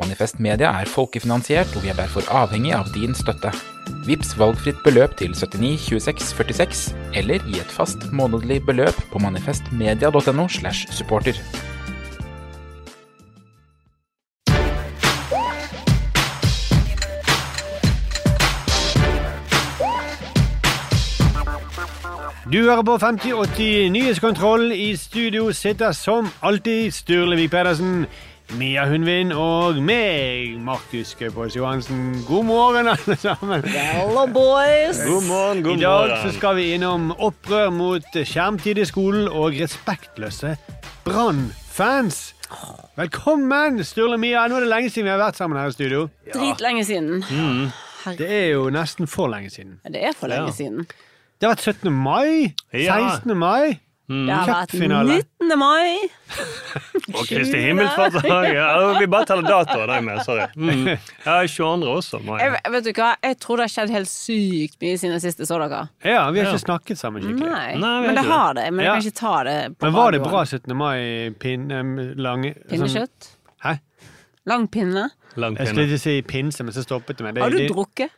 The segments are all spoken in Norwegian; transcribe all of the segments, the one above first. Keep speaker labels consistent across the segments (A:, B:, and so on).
A: Manifest Media er folkefinansiert, og vi er derfor avhengig av din støtte. Vips valgfritt beløp til 79 26 46, eller gi et fast månedlig beløp på manifestmedia.no slash supporter.
B: Du hører på 5080 Nyhetskontroll. I studio sitter som alltid Sturle Vik Pedersen, Mia Hundvin og meg, Markus Gaupås Johansen. God morgen, alle sammen.
C: Hello, boys!
D: God morgen, god
B: I dag så
D: morgen.
B: skal vi innom opprør mot skjermtid i skolen og respektløse Brann-fans. Velkommen, Sturle Mia. Nå er det lenge siden vi har vært sammen her i studio.
C: Dritlenge siden.
B: Det er jo nesten for lenge siden.
C: Det er for lenge
D: Ja.
C: siden.
B: Det har vært 17. mai.
D: Ja.
B: 16. mai.
C: Det har vært 19. mai.
D: Og Kristi himmelsfartsdag. Ja, vi bare teller datoer, de med. Sorry. Mm. Ja, 22. også. Mai.
C: Jeg, vet du hva? Jeg tror det har skjedd helt sykt mye siden sist jeg så dere.
B: Ja, vi har
D: Ja.
B: ikke snakket sammen skikkelig.
C: Nei,
D: Nei,
C: men det har det. Men
B: Ja.
C: jeg kan ikke ta det på
B: Men var det bra 17. mai? Pinne, Pinnekjøtt? sånn-
C: Pinnekjøtt?
B: Hæ?
C: Lang pinne?
D: Lang
B: Jeg skulle ikke si pinse, men så stoppet det meg. Det,
C: Har du
B: det-
C: drukket?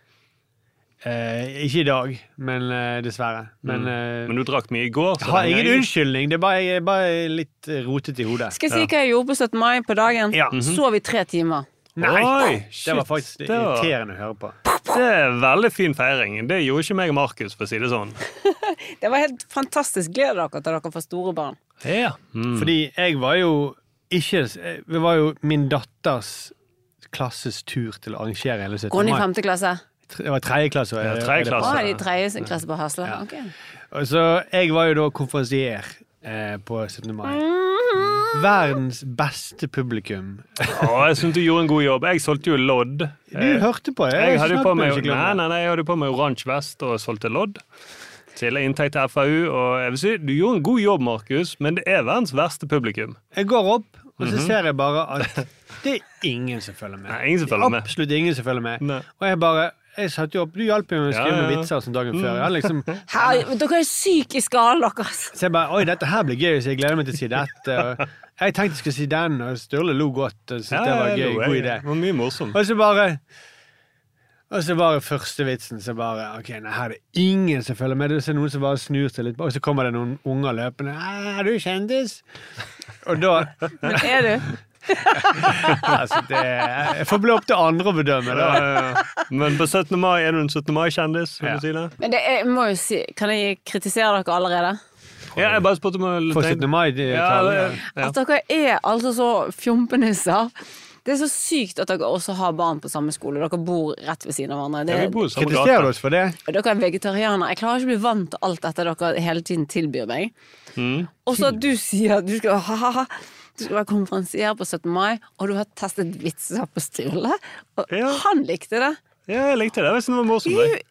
B: Eh, ikke i dag, men eh, dessverre. Men, eh,
D: Men du drakk mye i går. så
B: jeg har ingen
D: jeg-
B: unnskyldning. Det er bare, jeg er bare litt rotete i hodet.
C: Skal jeg si hva jeg gjorde på 17. mai på dagen?
B: Ja.
C: Sov i tre timer.
B: Nei!
D: Oi,
B: det var faktisk
D: Det var-
B: irriterende å høre på.
D: Det er veldig fin feiring. Det gjorde ikke meg og Markus, for å si det sånn.
C: Det var helt fantastisk. Gleder dere til dere får store barn.
D: Ja. Mm.
B: Fordi jeg var jo ikke Det var jo min datters klasses tur til å arrangere hele 17.
C: Går hun i
B: mai.
C: femte klasse?
B: Det var tredje klasse.
D: Ja, tredje klasse.
C: Ah, de i tredje klasse på Hasle?
B: Ja. Okay. Så jeg var jo da konferansier eh, på 17. mai. Verdens beste publikum.
D: Å, jeg syns du gjorde en god jobb. Jeg solgte jo lodd.
B: Du hørte på det?
D: Jeg hadde på meg, nei, nei, nei, jeg hadde på meg oransje vest og solgte lodd. Til inntekt til FAU. Og jeg vil si, du gjorde en god jobb, Markus, men det er verdens verste publikum.
B: Jeg går opp, og så ser jeg bare at det er ingen som følger med.
D: Mhm. Nei, ingen som følger med.
B: Absolutt ingen som følger med.
D: Nei.
B: Og jeg bare jeg satte jo opp, Du hjalp meg med å skrive
D: ja, ja.
B: vitser som dagen før. Jeg liksom,
C: Her, dere er syke i skallen deres.
B: så jeg bare Oi, dette her blir gøy, så jeg gleder meg til å si dette. Og jeg tenkte jeg skulle si den, og Sturle lo godt. Og syntes det var
D: Ja,
B: gøy, god idé.
D: Det var mye morsomt.
B: Og så bare Og så bare første vitsen, så bare Ok, nei, her er det ingen som følger med. Det er noen som bare snur seg litt, og så kommer det noen unger løpende. «Ah, 'Er du kjendis?' Og da
C: er du?
B: Altså, det Jeg får bli opp til andre å bedømme, da.
D: Ja, ja, ja. Men på 17. mai er du en 17. mai-kjendis,
B: Ja.
D: si?
C: Men det er, må jo si Kan jeg kritisere dere allerede?
D: Ja, jeg bare spurte om
B: For 17. mai de
D: Ja, det- ja.
C: At dere er altså så fjompenisser. Det er så sykt at dere også har barn på samme skole. Dere bor rett ved siden av hverandre.
D: Ja, vi bor samme
B: Kritiserer oss for det?
C: dere er vegetarianere. Jeg klarer ikke å bli vant til alt dette dere hele tiden tilbyr meg.
D: Mm.
C: Og så at du sier at du skal, ha-ha-ha, du skal være konferansier på 17. mai, og du har testet vitser på Sturle. Og
D: Ja.
C: han likte det.
D: Ja, jeg likte det. Jeg visste det var morsomt. jeg.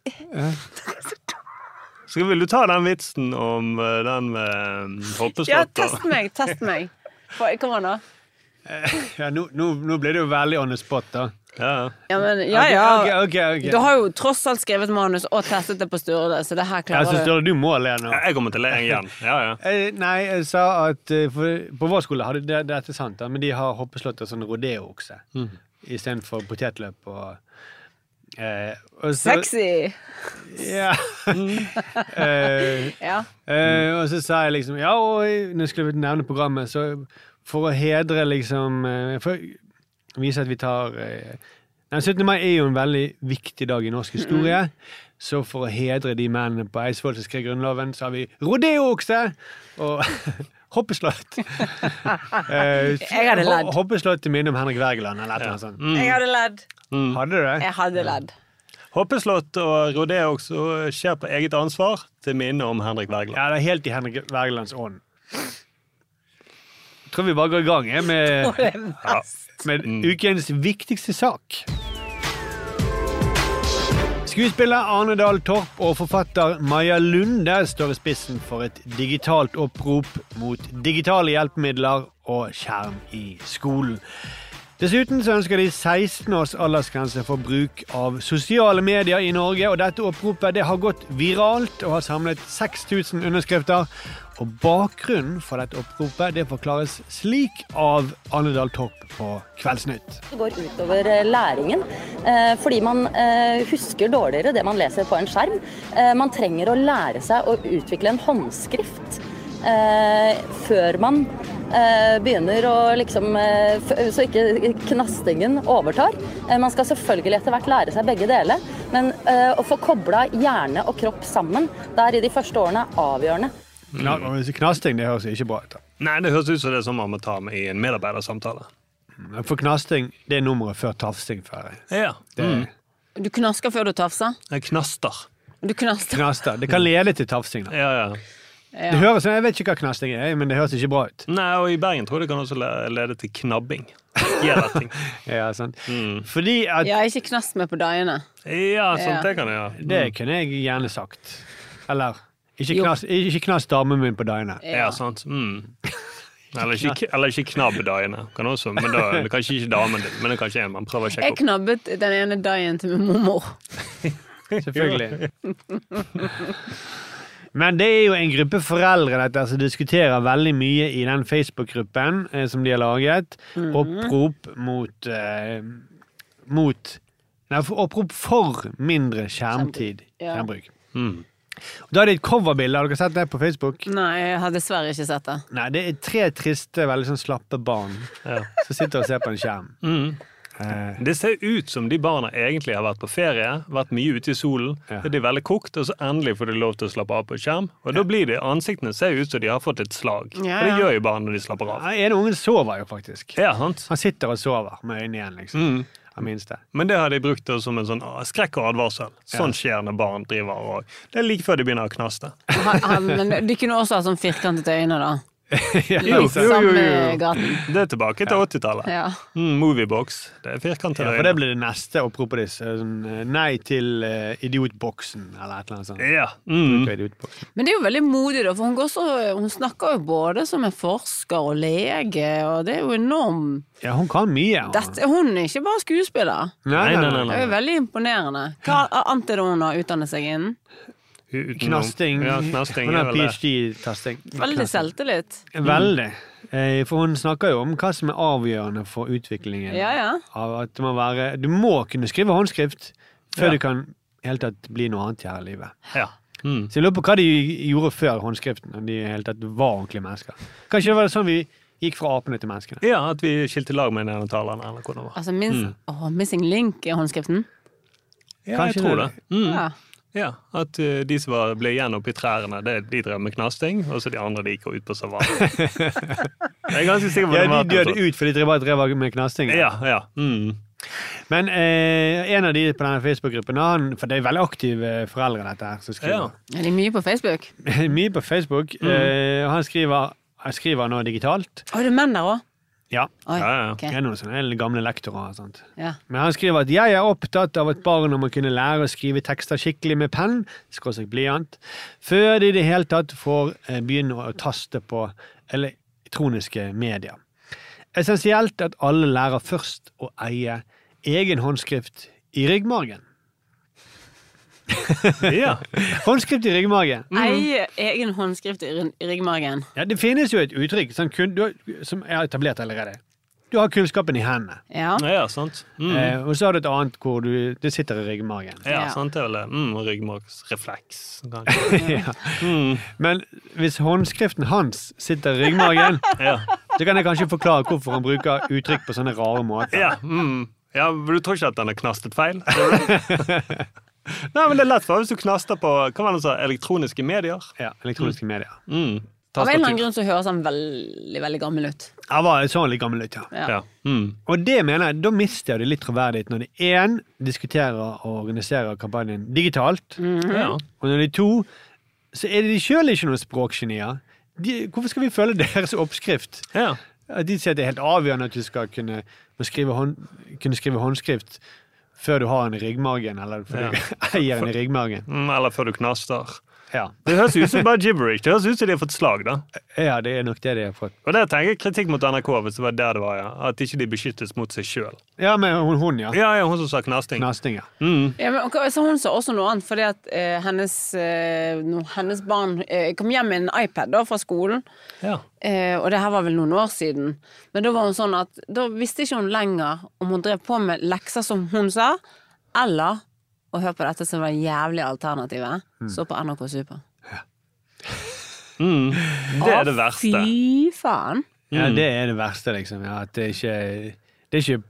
D: Så vil du ta den vitsen om eh, den med
C: Ja, test meg, test meg. Kom an, da.
B: Ja, nå, nå, nå blir det jo veldig on the spot, da.
D: Ja.
C: Ja, men, ja, ja.
B: Okay, okay, okay.
C: Du har jo tross alt skrevet manus og testet det på Sturle, så det her klarer du.
B: Sturle, du må le nå.
D: Jeg kommer til å le igjen. Ja, ja.
B: Eh, Nei, jeg sa at eh, for, på vår skole hadde det, dette sant, men de har hoppeslått og sånn rodeo-okse
D: Mhm.
B: istedenfor potetløp og eh, og så-
C: Sexy!
B: Ja. eh,
C: Ja.
B: eh, og så sa jeg liksom Ja, og nå skulle vi nevne programmet, så for å hedre liksom eh, For å vise at vi tar eh, Nei, 17. mai er jo en veldig viktig dag i norsk historie. Så for å hedre de mennene på Eidsvoll som skrev Grunnloven, så har vi rodeo-okse og hoppeslott. Eh,
C: Jeg hadde ledd.
B: Hoppeslott til minne om Henrik Wergeland eller noe sånt.
C: Jeg hadde ledd.
B: Hadde du det?
C: Jeg hadde ledd.
D: Hoppeslott og rodeo også skjer på eget ansvar til minne om Henrik Wergeland.
B: Ja, det er helt i Henrik Wergelands ånd. Jeg tror vi bare går i gang med jeg, med, med ukens viktigste sak. Skuespiller Arne Dahl Torp og forfatter Maja Lunde står i spissen for et digitalt opprop mot digitale hjelpemidler og skjerm i skolen. Dessuten så ønsker de 16 års aldersgrense for bruk av sosiale medier i Norge. og Dette oppropet det har gått viralt og har samlet 6000 underskrifter. Og Bakgrunnen for dette oppropet det forklares slik av Anne Dahl Torp på Kveldsnytt.
E: Det går utover eh, læringen, eh, fordi man eh, husker dårligere det man leser på en skjerm. Man trenger å lære seg å utvikle en håndskrift før man begynner å liksom Så ikke knastingen overtar. Man skal selvfølgelig etter hvert lære seg begge deler, men å få kobla hjerne og kropp sammen, det er i de første årene avgjørende.
B: Kna Knasting det høres ikke bra ut. da.
D: Nei, det høres ut som det er sånn man må ta med i en medarbeidersamtale.
B: For knasting det er nummeret før tafsing. ferdig.
D: Ja. Mm.
C: Du knasker før du tafser.
D: Jeg knaster.
C: Du knaster.
B: knaster. Det kan lede til tafsing. da.
D: Ja, ja.
B: Det høres, jeg vet ikke hva knasting er, men det høres ikke bra ut.
D: Nei, og i Bergen tror jeg det kan også lede til knabbing.
B: Ja, sant? Fordi at
C: Ja, ikke knast meg på dagene.
D: Ja, sånt
C: Ja.
D: det kan jeg gjøre.
B: Det kunne jeg gjerne sagt. Eller ikke knas, ikke knas damen min på dagene.
D: Ja, sant. Mm. Eller ikke, eller ikke knabb dagene. Kan også, men da, kanskje ikke damen din, men kanskje en man prøver å sjekke opp.
C: Jeg knabbet den ene dagen til min mormor.
B: Selvfølgelig. Men det er jo en gruppe foreldre dette, som diskuterer veldig mye i den Facebook-gruppen eh, som de har laget. Opprop mot eh, Mot Nei, opprop for mindre skjermtid.
C: Ja.
D: Mm.
B: Da er det et coverbilde. Har dere sett det på Facebook?
C: Nei, jeg har dessverre ikke sett det.
B: Nei, Det er tre triste, veldig sånn slappe barn
D: Ja.
B: som sitter og ser på en skjerm.
D: Mm.
B: Eh,
D: Det ser ut som de barna egentlig har vært på ferie, vært mye ute i solen.
B: Ja.
D: De er veldig kokt, og så endelig får de lov til å slappe av på skjerm. Og da blir det, ansiktene ser ut som de har fått et slag.
C: Ja,
D: For det gjør jo barn når de slapper av.
B: Ja, En unge sover jo faktisk.
D: Ja, sant?
B: Han sitter og sover med øynene igjen, liksom.
D: Mm.
B: Minste.
D: Men det har de brukt det som en sånn skrekk og advarsel. Sånn skjer når barn driver og Det er like før de begynner å knaste.
C: Men de kunne også ha sånn firkantete øyne, da.
B: Ja,
D: Jo, jo, jo, jo.
C: gaten.
D: Det er tilbake til 80-tallet.
C: Ja.
D: Mm, Moviebox. Det er firkantede
B: Ja, for det blir det neste apropos det. Sånn, eh, nei til uh, idiotboksen, eller et eller annet sånt.
D: Ja. Mm.
B: Idiotboksen.
C: Men det er jo veldig modig, da, for hun, går så, hun snakker jo både som en forsker og lege, og det er jo enorm
B: Ja, hun kan mye.
C: Dette, Hun er ikke bare skuespiller.
B: Nei, nei, nei,
C: Det er jo veldig imponerende. Hva annet er det hun har utdannet seg innen?
B: Knasting.
D: Ja, knasting
B: Hun har PhD-testing.
C: Veldig selvtillit.
B: Veldig. Eh, For hun snakker jo om hva som er avgjørende for utviklingen.
C: Ja, ja.
B: Av at det må være, du må kunne skrive håndskrift før
D: Ja.
B: du kan helt tatt bli noe annet her i livet.
D: Ja. Mm.
B: Så jeg lurer på hva de gjorde før håndskriften, når de helt tatt var ordentlige mennesker. Kanskje det var sånn vi gikk fra apene til menneskene.
D: ja, at vi skilte lag med neandertalerne, eller hvordan det var.
C: Altså minst, oh, Missing link i håndskriften.
D: Ja,
B: Kanskje
D: jeg tror
B: det.
D: det. Mm.
C: Ja.
D: Ja, At eh, de som var, ble igjen oppe i trærne, det, de drev med knasting, og så de andre de gikk ut på savannen. jeg er ganske sikker på
B: Ja,
D: det Ja,
B: de døde ut fordi de drev- drev med knasting.
D: Ja, ja. Mm.
B: Men eh, en av de på denne Facebook-gruppen, for det er veldig aktive foreldre dette her, som skriver.
C: Er de mye på Facebook?
B: Mye på Facebook.
D: Mm.
B: Eh, han skriver, han skriver nå digitalt.
C: Å, er det menn der òg?
B: Ja.
C: Oi,
D: Ja, ja.
C: Okay.
B: Det er noen sånne gamle lektorer og sånt.
C: Ja.
B: Men han skriver at 'jeg er opptatt av at barna må kunne lære å skrive tekster skikkelig med penn, skråstrek blyant, før de i det hele tatt får eh, begynne å taste på elektroniske medier. Essensielt at alle lærer først å eie egen håndskrift i ryggmargen.
D: Ja.
B: Håndskrift i ryggmargen.
C: Eie egen håndskrift i ryggmagen. ryggmargen.
B: Ja, det finnes jo et uttrykk som, kun, du, som er etablert allerede. Du har kunnskapen i hendene.
C: Ja.
D: ja, sant. Mm.
B: Eh, og så har du et annet hvor du, det sitter i ryggmargen.
D: Ja,
C: Ja.
D: sant det er vel det. Mm, ryggmargsrefleks.
B: ja.
D: Mm.
B: Men hvis håndskriften hans sitter i ryggmargen,
D: Ja.
B: så kan jeg kanskje forklare hvorfor han bruker uttrykk på sånne rare måter.
D: Ja, mm. ja, men du tror ikke at den har knastet feil? Nei, men det er lett for hvis du knaster på hva var det sa, elektroniske medier.
B: Ja, elektroniske medier.
D: Mm.
C: Av en eller annen grunn så høres han veldig veldig gammel ut.
B: Han var sånn litt gammel ut, ja.
C: Ja.
D: Ja. Mm.
B: Og det mener jeg, da mister jeg det litt troverdighet når de én diskuterer og organiserer kampanjen digitalt,
D: ja.
B: og når de to så er de sjøl ikke noen språkgenier. De, hvorfor skal vi følge deres oppskrift?
D: ja.
B: At De sier at det er helt avgjørende at du skal kunne, skrive, hånd, kunne skrive håndskrift før du har en i ryggmargen, eller før du eier en i ryggmargen.
D: Mm, eller før du knaster.
B: Ja.
D: Det høres ut som bare gibberish. Det høres ut som de har fått slag, da.
B: ja, det er nok det de har fått.
D: Og der tenker jeg kritikk mot NRK, hvis det var der det var, ja. At ikke de beskyttes mot seg sjøl.
B: Ja, men hun, hun ja.
D: Ja, ja, hun som sa knasting.
B: Knasting, ja.
D: Mm.
C: Ja, men, så hun sa også noe annet, fordi at eh, hennes, eh, no, hennes barn eh, kom hjem med en iPad da, fra skolen.
D: Ja.
C: Eh, og det her var vel noen år siden. Men da var hun sånn at da visste ikke hun lenger om hun drev på med lekser som hun sa, eller å hør på dette som var jævlig alternativet. Så på NRK Super.
D: Mm. Det er det verste.
C: Fy faen.
B: ja.
D: Mm.
B: Det er det verste, liksom. Ja, at det er ikke Det er ikke,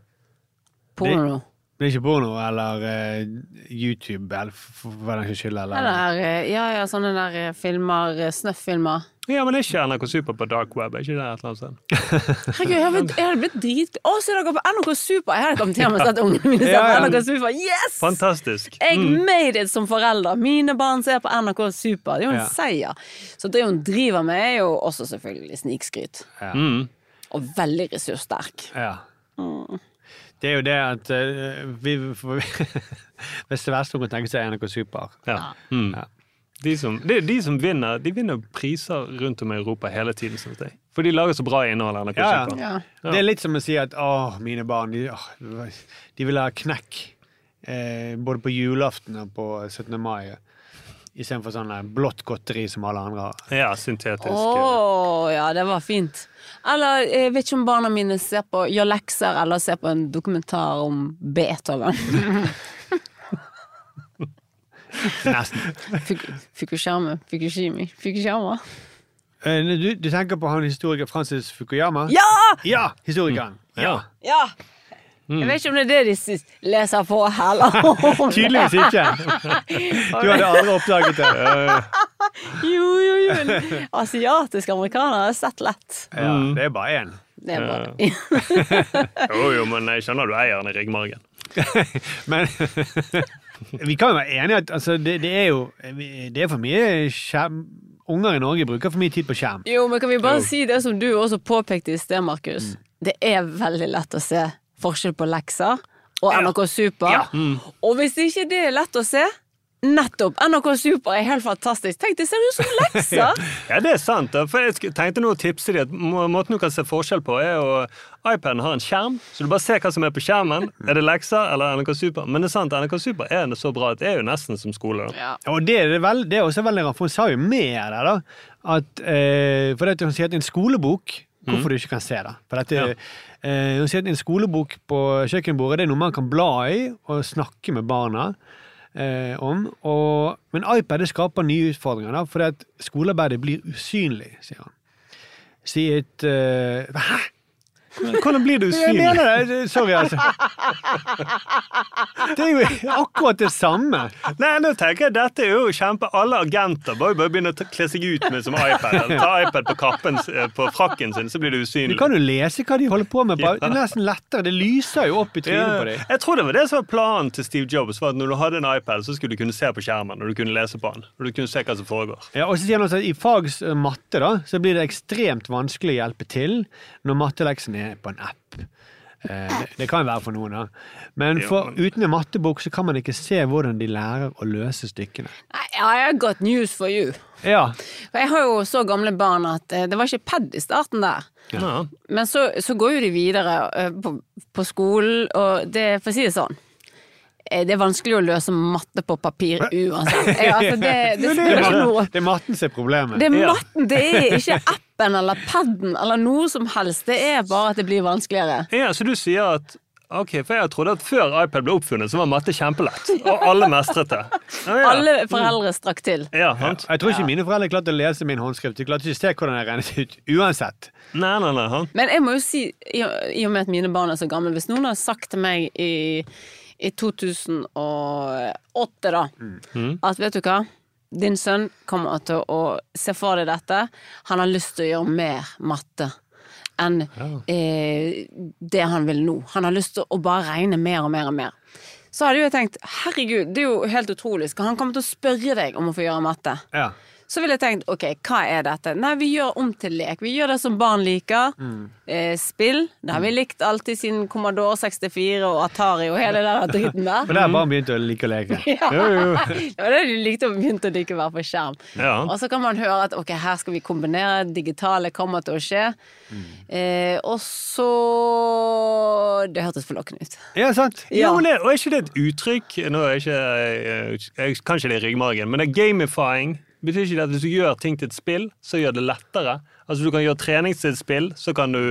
C: Porno.
B: det er ikke porno eller uh, YouTube, eller for for hva den saks skyld. Eller,
C: Eller eh, ja, ja, sånne der eh, filmer, snøff-filmer.
D: Ja, men er ikke NRK Super på dark web? Er ikke det et eller annet sted?
C: Herregud, jeg, hadde- blitt drit... Å, se dere på NRK Super! Jeg hadde kommet hjem og sett ungene mine se
B: Ja, ja.
C: på NRK Super. Yes!
D: Fantastisk.
C: Jeg
D: Mm.
C: made it som forelder. Mine barn ser på NRK Super. Det er jo en
B: Ja.
C: seier. Så det hun driver med, er jo også selvfølgelig snikskryt.
D: Mm.
C: Og veldig ressurssterk.
B: Ja. Det er jo det at uh, vi, for, Hvis det verste hun kan tenke seg, er NRK Super.
D: Ja. Mm.
B: Ja.
D: De som, det er de som vinner De vinner priser rundt om i Europa hele tiden, synes jeg. For de lager så bra innhold. NRK
B: Ja, ja.
C: Ja.
B: Det er litt som å si at å, mine barn, de, å, de vil ha knekk. Eh, både på julaften og på 17. mai. Istedenfor sånn eh, blått godteri som alle andre har.
D: Ja, syntetisk.
C: Oh, ja, det var fint. Eller jeg vet ikke om barna mine ser på, gjør lekser eller ser på en dokumentar om Beethoven.
B: Nesten.
C: Fukushima. Fukushimi. Fukushima.
B: Eh, du, du tenker på han historiker Francis Fukuyama?
C: Ja!
B: Ja! Historikeren. Ja.
C: Ja! Jeg vet ikke om det er det de leser på heller.
B: Tydeligvis ikke. Du hadde aldri oppdaget det.
C: Jo, jo, jo. Asiatiske amerikanere har sett lett.
B: Ja, det er bare én.
C: Det er bare
D: Jo, jo, men jeg skjønner du eier den i ryggmargen.
B: Men vi kan jo være enige at altså, det, det er jo Det er for mye skjerm Unger i Norge bruker for mye tid på skjerm.
C: Jo, men kan vi bare
D: Jo.
C: si det som du også påpekte i sted, Markus? Det er veldig lett å se forskjell på lekser og NRK Super. Og hvis ikke det er lett å se Nettopp! NRK Super er helt fantastisk. Tenk, det ser ut som lekser!
D: Ja, det er sant. For jeg tenkte nå å tipse dem at måten du kan se forskjell på, er jo iPaden har en skjerm, så du bare ser hva som er på skjermen. Er det lekser eller NRK Super? Men det er sant, NRK Super er så bra at det er jo nesten som skole. da.
C: Ja.
B: Og det er, vel, det er også veldig rart, for hun sa jo mer der, da. At, eh, for det hun sier at en skolebok Hvorfor du ikke kan se det. For dette,
D: Ja.
B: eh, hun sier at en skolebok på kjøkkenbordet det er noe man kan bla i og snakke med barna eh, om. Og, men iPad skaper nye utfordringer, da, fordi at skolearbeidet blir usynlig, sier han. Si et eh, Hæ?
D: Hvordan blir du
B: Jeg mener det! Sorry, altså. Det er jo akkurat det samme.
D: Nei, nå tenker jeg Dette er jo kjempe Alle agenter jo bare begynne å kle seg ut med som iPad. Eller ta iPad på kappen, eh, på frakken sin, så blir
B: Du
D: usynlig.
B: kan jo lese hva de holder på med. Bare, Det er nesten lettere. Det lyser jo opp i trynet på dem.
D: jeg tror det var det som var planen til Steve Jobs. Var at Når du hadde en iPad, så skulle du kunne se på skjermen og du kunne lese på den. Og du kunne se hva som foregår.
B: Ja, og så sier han også at I fags eh, matte da, så blir det ekstremt vanskelig å hjelpe til når matteleksen er på en app. Eh, det, kan være for noen, da. Men for, uten en mattebok så kan man ikke se hvordan de lærer å løse stykkene.
C: I have got news for you.
B: Ja,
C: For jeg har jo så gamle barn at eh, det var ikke pad i starten der.
D: Ja.
C: Men så, så går jo de videre eh, på, på skolen, og det, for å si det sånn eh, det er vanskelig å løse matte på papir uansett. Altså det, det,
B: det, er, det er matten som er problemet.
C: Det er matten, det er ikke appen eller paden eller noe som helst. Det er bare at det blir vanskeligere.
D: Ja, så du sier at Ok, for jeg trodde at før iPad ble oppfunnet, så var matte kjempelett. Og alle mestret det. Ja, ja.
C: Alle foreldre strakk til.
D: Ja, sant?
B: Jeg tror ikke mine foreldre klarte å lese min håndskrift. De klarte ikke å se hvordan jeg regnet ut uansett.
D: Nei, nei, nei. Han.
C: Men jeg må jo si, i og med at mine barn er så gamle, hvis noen har sagt til meg i, i 2008 da, at vet du hva, din sønn kommer til å se for deg dette, han har lyst til å gjøre mer matte enn eh, det han vil nå. Han har lyst til å bare regne mer og mer og mer. Så hadde jo jeg tenkt, herregud, det er jo helt utrolig, skal han komme til å spørre deg om å få gjøre matte?
B: Ja.
C: Så ville jeg tenkt, ok, hva er dette? Nei, vi gjør om til lek. Vi gjør det som barn liker. Eh, spill. Det har vi likt alltid siden Commodore 64 og Atari og hele den dritten der.
B: For der har barn begynt å like å leke.
C: Ja. Det var det de likte å begynne å like å være på skjerm.
D: Ja.
C: Og så kan man høre at ok, her skal vi kombinere, digitale kommer til å skje. Eh, og så Det hørtes forlokkende ut.
B: Ja, sant?
D: Ja, Jo, det, og er ikke det et uttrykk Nå er ikke jeg, jeg jeg, Kanskje det er ryggmargen, men det er gamifying. Betyr ikke det at hvis du gjør ting til et spill, så gjør det lettere? Altså Du kan gjøre trening til et spill, så kan du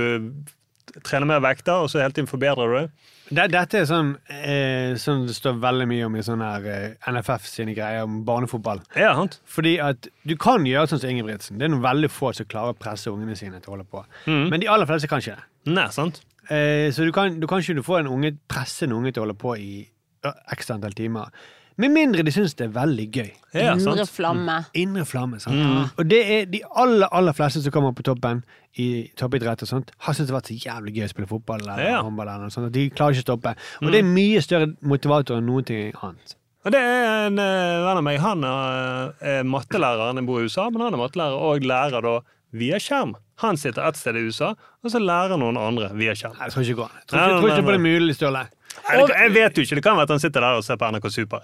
D: trene mer vekter, og så hele tiden forbedrer du det.
B: Det, dette er sånn eh, som det står veldig mye om i sånne her eh, NFF sine greier om barnefotball.
D: Ja, sant?
B: Fordi at du kan gjøre sånn som Ingebrigtsen. Det er noen veldig få som klarer å presse ungene sine til å holde på. Men de aller fleste kan ikke det.
D: Nei, sant?
B: Eh, så du kan, du kan ikke få en unge, presse en unge til å holde på i x antall timer. Med mindre de syns det er veldig gøy.
D: Ja,
C: Indre flamme.
B: Indre flamme. sant? Og det er de aller aller fleste som kommer på toppen i toppidrett og sånt, har syntes det har vært så jævlig gøy å spille fotball eller
D: Ja.
B: håndball. eller noe sånt. at De klarer ikke å stoppe. Og det er mye større motivator enn noen ting annet.
D: Og det er en eh, venn av meg. Han er, er mattelærer. Han bor i USA, men han er mattelærer og lærer da via skjerm. Han sitter et sted i USA, og så lærer noen andre via skjerm.
B: Jeg tror ikke det. Jeg tror ikke, jeg tror ikke på det
D: nei.
B: mulig, Ståle.
D: Nei, Jeg vet jo ikke. Det kan være at han sitter der og ser på NRK Super.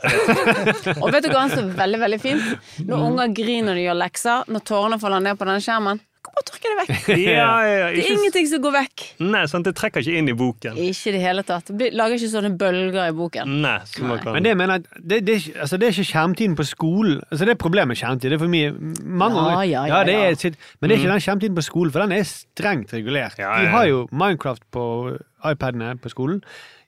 C: Og vet du hva som er veldig, veldig fint? Når unger griner når de gjør lekser, når tårene faller ned på denne skjermen, Kom bare tørke det vekk.
D: Ja, ja, ja,
C: Det er
D: ikke,
C: ingenting som går vekk.
D: nei, sant? Det trekker ikke inn i boken.
C: Ikke i det hele tatt. Det lager ikke sånne bølger i boken.
D: Nei, så man.
B: Men det mener det, det, altså det er ikke skjermtiden på skolen. Altså det er problemet med skjermtid. Det er for mye mange
C: Ja, ja, ja,
B: det er
C: ja.
B: sitt, Men det er ikke den skjermtiden på skolen, for den er strengt regulert.
D: Ja,
B: De har jo Minecraft på iPadene på skolen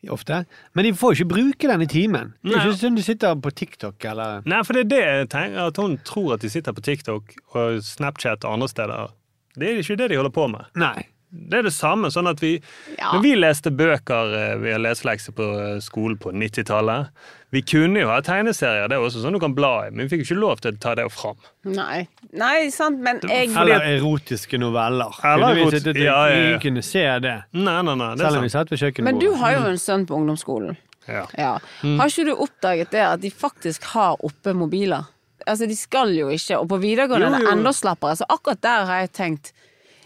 B: ofte, men de får jo ikke bruke den i timen. Det er ikke sånn de sitter på TikTok eller
D: Nei, for det er det jeg tenker, at hun tror at de sitter på TikTok og Snapchat og andre steder. Det er ikke det de holder på med.
B: Nei.
D: Det er det samme. sånn at vi,
C: Ja.
D: Når vi leste bøker, eh, vi har leselekser på eh, skolen på 90-tallet Vi kunne jo ha tegneserier, det er også sånn du kan bla i, men vi fikk jo ikke lov til å ta det fram.
C: Nei, Nei sant, men jeg
B: Eller erotiske noveller.
D: Eller
B: Kunne vi sittet-
D: ja, ja, ja.
B: Ingen kunne se det.
D: Nei, nei, nei, det
B: Selv om vi satt ved kjøkkenbordet.
C: Men du har jo en sønn på ungdomsskolen.
D: Ja.
C: Ja. Har ikke du oppdaget det at de faktisk har oppe mobiler? Altså, de skal jo ikke, og på videregående
D: Jo,
C: er det enda slappere. Så akkurat der har jeg tenkt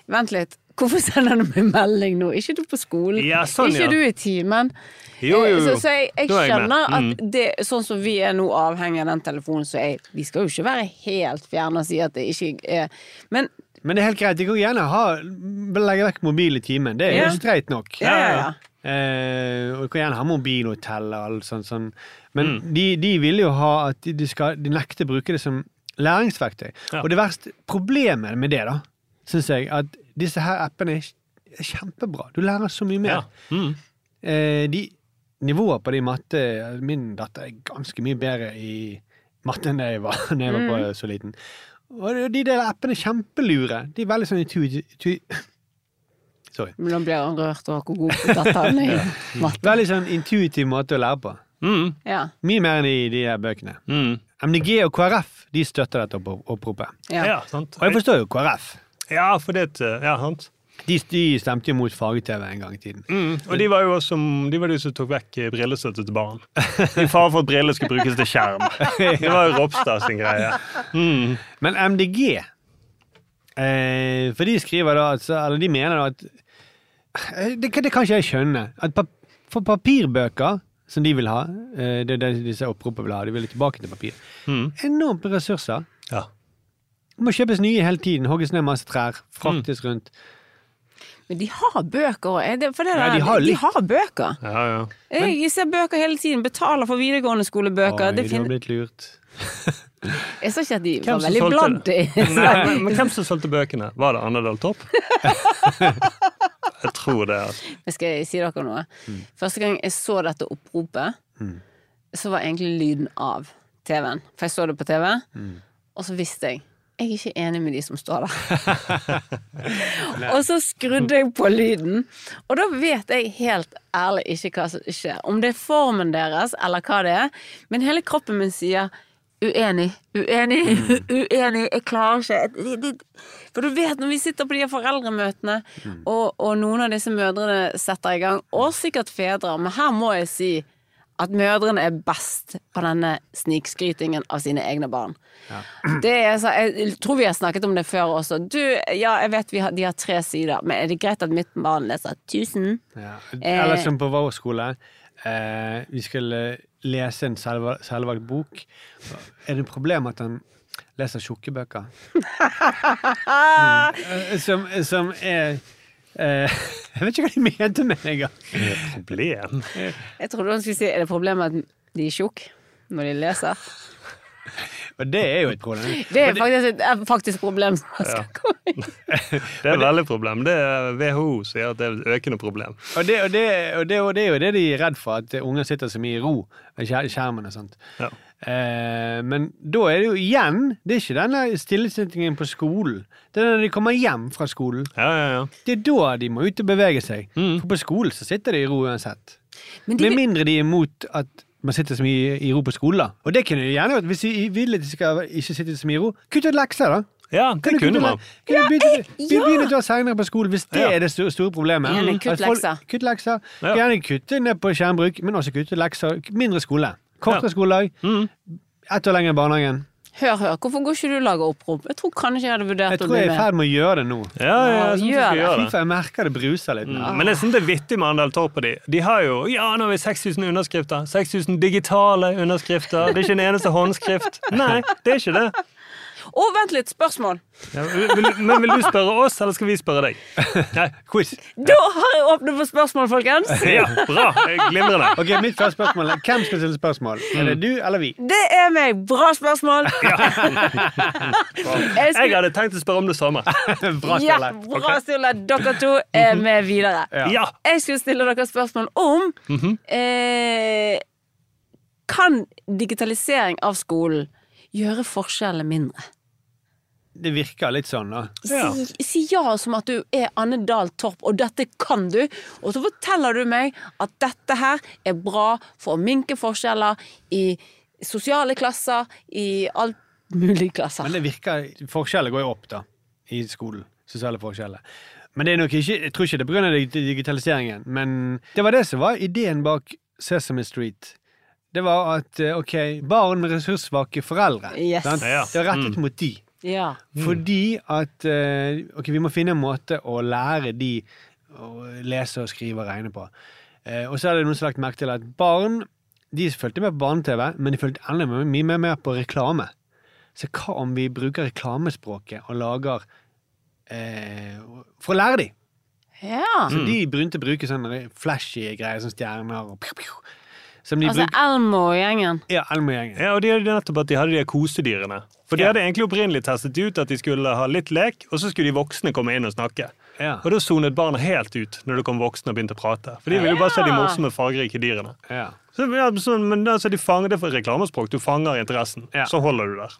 C: Vent litt, hvorfor sender du meg melding nå? Ikke du på skolen,
D: Ja, sånn,
C: ikke
D: ja.
C: du i timen.
D: Jo, jo, jo.
C: Så, så jeg, jeg
D: Da er jeg med. Mm.
C: at det, sånn som vi er nå avhengig av den telefonen, så er Vi skal jo ikke være helt fjerne og si at det ikke er Men
B: Men det er helt greit. De kan gjerne ha, legge vekk mobil i timen. Det er
C: Ja.
B: jo streit nok.
C: ja, ja, ja.
B: Eh, og du kan gjerne ha mobilhotell og alt sånt. sånt. Men
D: Mm.
B: de, de vil jo ha at de, de skal de nekter å bruke det som læringsverktøy.
D: Ja.
B: Og det verste problemet med det, da, syns jeg, at disse her appene er, kjempebra. Du lærer så mye mer.
D: Ja. Mm.
B: Eh, de nivået på de matte Min datter er ganske mye bedre i matte enn jeg var da jeg var
C: Mm.
B: på så liten. Og de der appene er kjempelure. De er veldig sånn intuitive Sorry.
C: Nå blir han rørt over hvor god datteren er i matte.
B: Veldig sånn intuitiv måte å lære på.
D: Mm.
C: Ja.
B: Mye mer enn i de her bøkene.
D: Mm.
B: MDG og KrF de støtter dette oppropet.
C: Ja.
D: Ja, sant.
B: Og jeg forstår jo KrF.
D: Ja, for det Ja, sant.
B: De, de stemte jo mot farge-TV en gang i tiden.
D: Mm. Og de var jo også de var de som tok vekk eh, brillestøtte til barn. I fare for at briller skulle brukes til skjerm. Det var jo Ropstad sin greie. Mm.
B: Men MDG eh, For de skriver da at, Eller de mener da at Eh, Det, det kan ikke jeg skjønne. Pap for papirbøker, som de vil ha, eh, det er det disse oppropene vil ha, de vil tilbake til papir,
D: Mm.
B: enormt med ressurser.
D: Ja.
B: Det må kjøpes nye hele tiden, hogges ned masse trær, fraktes rundt.
C: Men de har bøker òg.
B: De har
C: de har bøker.
D: Ja, ja.
C: Jeg ser bøker hele tiden. Betaler for videregående skolebøker.
B: Oi,
C: Det
B: du har blitt lurt.
C: Jeg sa ikke at de
D: Hvem
C: var veldig blant i.
D: Nei, men, men hvem som solgte bøkene? Var det Annedal Topp? Jeg tror det. altså.
C: Jeg skal si dere noe.
B: Mm.
C: Første gang jeg så dette oppropet, så var egentlig lyden av TV-en. For jeg så det på TV,
B: Mm.
C: og så visste jeg jeg er ikke enig med de som står der. og så skrudde jeg på lyden, og da vet jeg helt ærlig ikke hva som skjer. Om det er formen deres, eller hva det er. Men hele kroppen min sier uenig, uenig, uenig, jeg klarer ikke. For du vet når vi sitter på de foreldremøtene, og, og noen av disse mødrene setter i gang, og sikkert fedre, men her må jeg si at mødrene er best på denne snikskrytingen av sine egne barn. Det er så, jeg tror vi har snakket om det før også. Du, ja, jeg vet vi har, de har tre sider, men er det greit at mitt barn leser 1000?
B: Ja.
C: Eh.
B: Eller som på vår skole. Eh, vi skulle lese en selvvalgt bok. Er det et problem at han leser tjukke bøker? mm. Eh, som, som er eh, Jeg vet ikke hva de mente med det engang.
D: Problem?
C: Jeg trodde han skulle si er det problemet at de er tjukke når de leser.
B: Og det er jo et problem.
C: Det er faktisk et er faktisk problem. som skal
D: Ja.
C: komme.
D: Det er et veldig problem. Det er WHO sier at det er et økende problem.
B: Og det, og, det, og, det, og det er jo det de er redd for, at unger sitter så mye i ro ved skjermen og sånt.
D: Ja.
B: Eh, men da er det jo igjen Det er ikke denne stillesittingen på skolen. Det er når de kommer hjem fra skolen.
D: Ja, ja, ja.
B: Det er da de må ut og bevege seg.
D: Mm.
B: For på skolen så sitter de i ro uansett.
C: Men de,
B: Med mindre de er imot at man sitter så mye i ro på skolen. da. Og det kunne de gjerne vært hvis de vil at de skal ikke sitte så mye i ro. Kutt ut lekser, da.
D: Ja, det
B: Kan
D: kunne man.
B: le- ja, du begynne,
C: ja.
B: begynne å senere på skolen hvis det
D: Ja.
B: er det store, problemet?
C: Enig, kutt lekser.
B: Kutt lekser.
D: Ja.
B: Gjerne kutte ned på skjermbruk, men også kutte lekser. Mindre skole. Kortere
D: Ja.
B: skoledag.
D: Mm.
B: Ett år lenger i barnehagen.
C: hør, hør. Hvorfor går ikke du og lager opprop? Jeg tror kanskje jeg hadde vurdert
B: Jeg
C: å bli med.
B: jeg er i
C: med.
B: ferd med å gjøre det nå.
D: Ja, ja, jeg synes
C: gjør
D: skal
C: det.
D: det.
B: jeg merker det bruser litt. nå.
D: Men jeg synes det er vittig med Andal Torp og de. De har jo ja, nå har vi 6000 underskrifter. 6000 digitale underskrifter. Det er ikke en eneste håndskrift. Nei, det er ikke det.
C: Å, vent litt. Spørsmål.
D: Ja, vil, men vil du spørre oss, eller skal vi spørre deg? Nei.
B: Quiz.
C: Da har jeg åpnet for spørsmål, folkens.
D: Ja, bra. Glimrende.
B: Ok, Mitt første spørsmål er hvem skal stille spørsmål? Er
D: Mm.
B: det du eller vi?
C: Det er meg. Bra spørsmål. Jeg
D: Jeg
C: skulle-
D: hadde tenkt å spørre om det samme.
B: Bra
C: Ja, bra stille. Dere to er med videre.
D: Ja.
C: Jeg skulle stille dere spørsmål om
D: Mhm.
C: eh, Kan digitalisering av skolen gjøre forskjellene mindre?
B: Det virker litt sånn, da.
D: Ja.
C: Si, si ja som at du er Anne Dahl Torp, og dette kan du. Og så forteller du meg at dette her er bra for å minke forskjeller i sosiale klasser, i alt mulig klasser.
B: Men det virker Forskjeller går jo opp, da. I skolen. Sosiale forskjeller. Men det er nok ikke Jeg tror ikke det er av digitaliseringen. Men det var det som var ideen bak Sesame Street. Det var at eh, ok, barn med ressurssvake foreldre
C: Yes.
B: sant? Det var rettet
D: Mm.
B: mot de.
C: Ja.
B: Fordi at eh, Ok, vi må finne en måte å lære de å lese og skrive og regne på. Eh, og så er det noen som har lagt merke til at barn de fulgte med på barne-TV, men de fulgte enda mye mer med på reklame. Så hva om vi bruker reklamespråket og lager eh, For å lære dem!
C: ja.
B: Så de begynte å bruke sånne flashy greier som stjerner og pju, pju, Som de
C: Altså
B: bruk...
C: Elmo og gjengen.
B: Ja, Elmo-gjengen.
D: Ja, og de hadde nettopp at de hadde de kosedyrene. For de
B: Ja.
D: hadde egentlig opprinnelig testet ut at de skulle ha litt lek, og så skulle de voksne komme inn og snakke.
B: Ja.
D: Og da sonet barna helt ut når det kom voksne og begynte å prate. For de ville jo bare se de morsomme, fargerike dyrene.
B: Ja.
D: Så, ja, så, men altså, de fanger det for reklamespråk. Du fanger interessen.
B: Ja.
D: Så holder du der.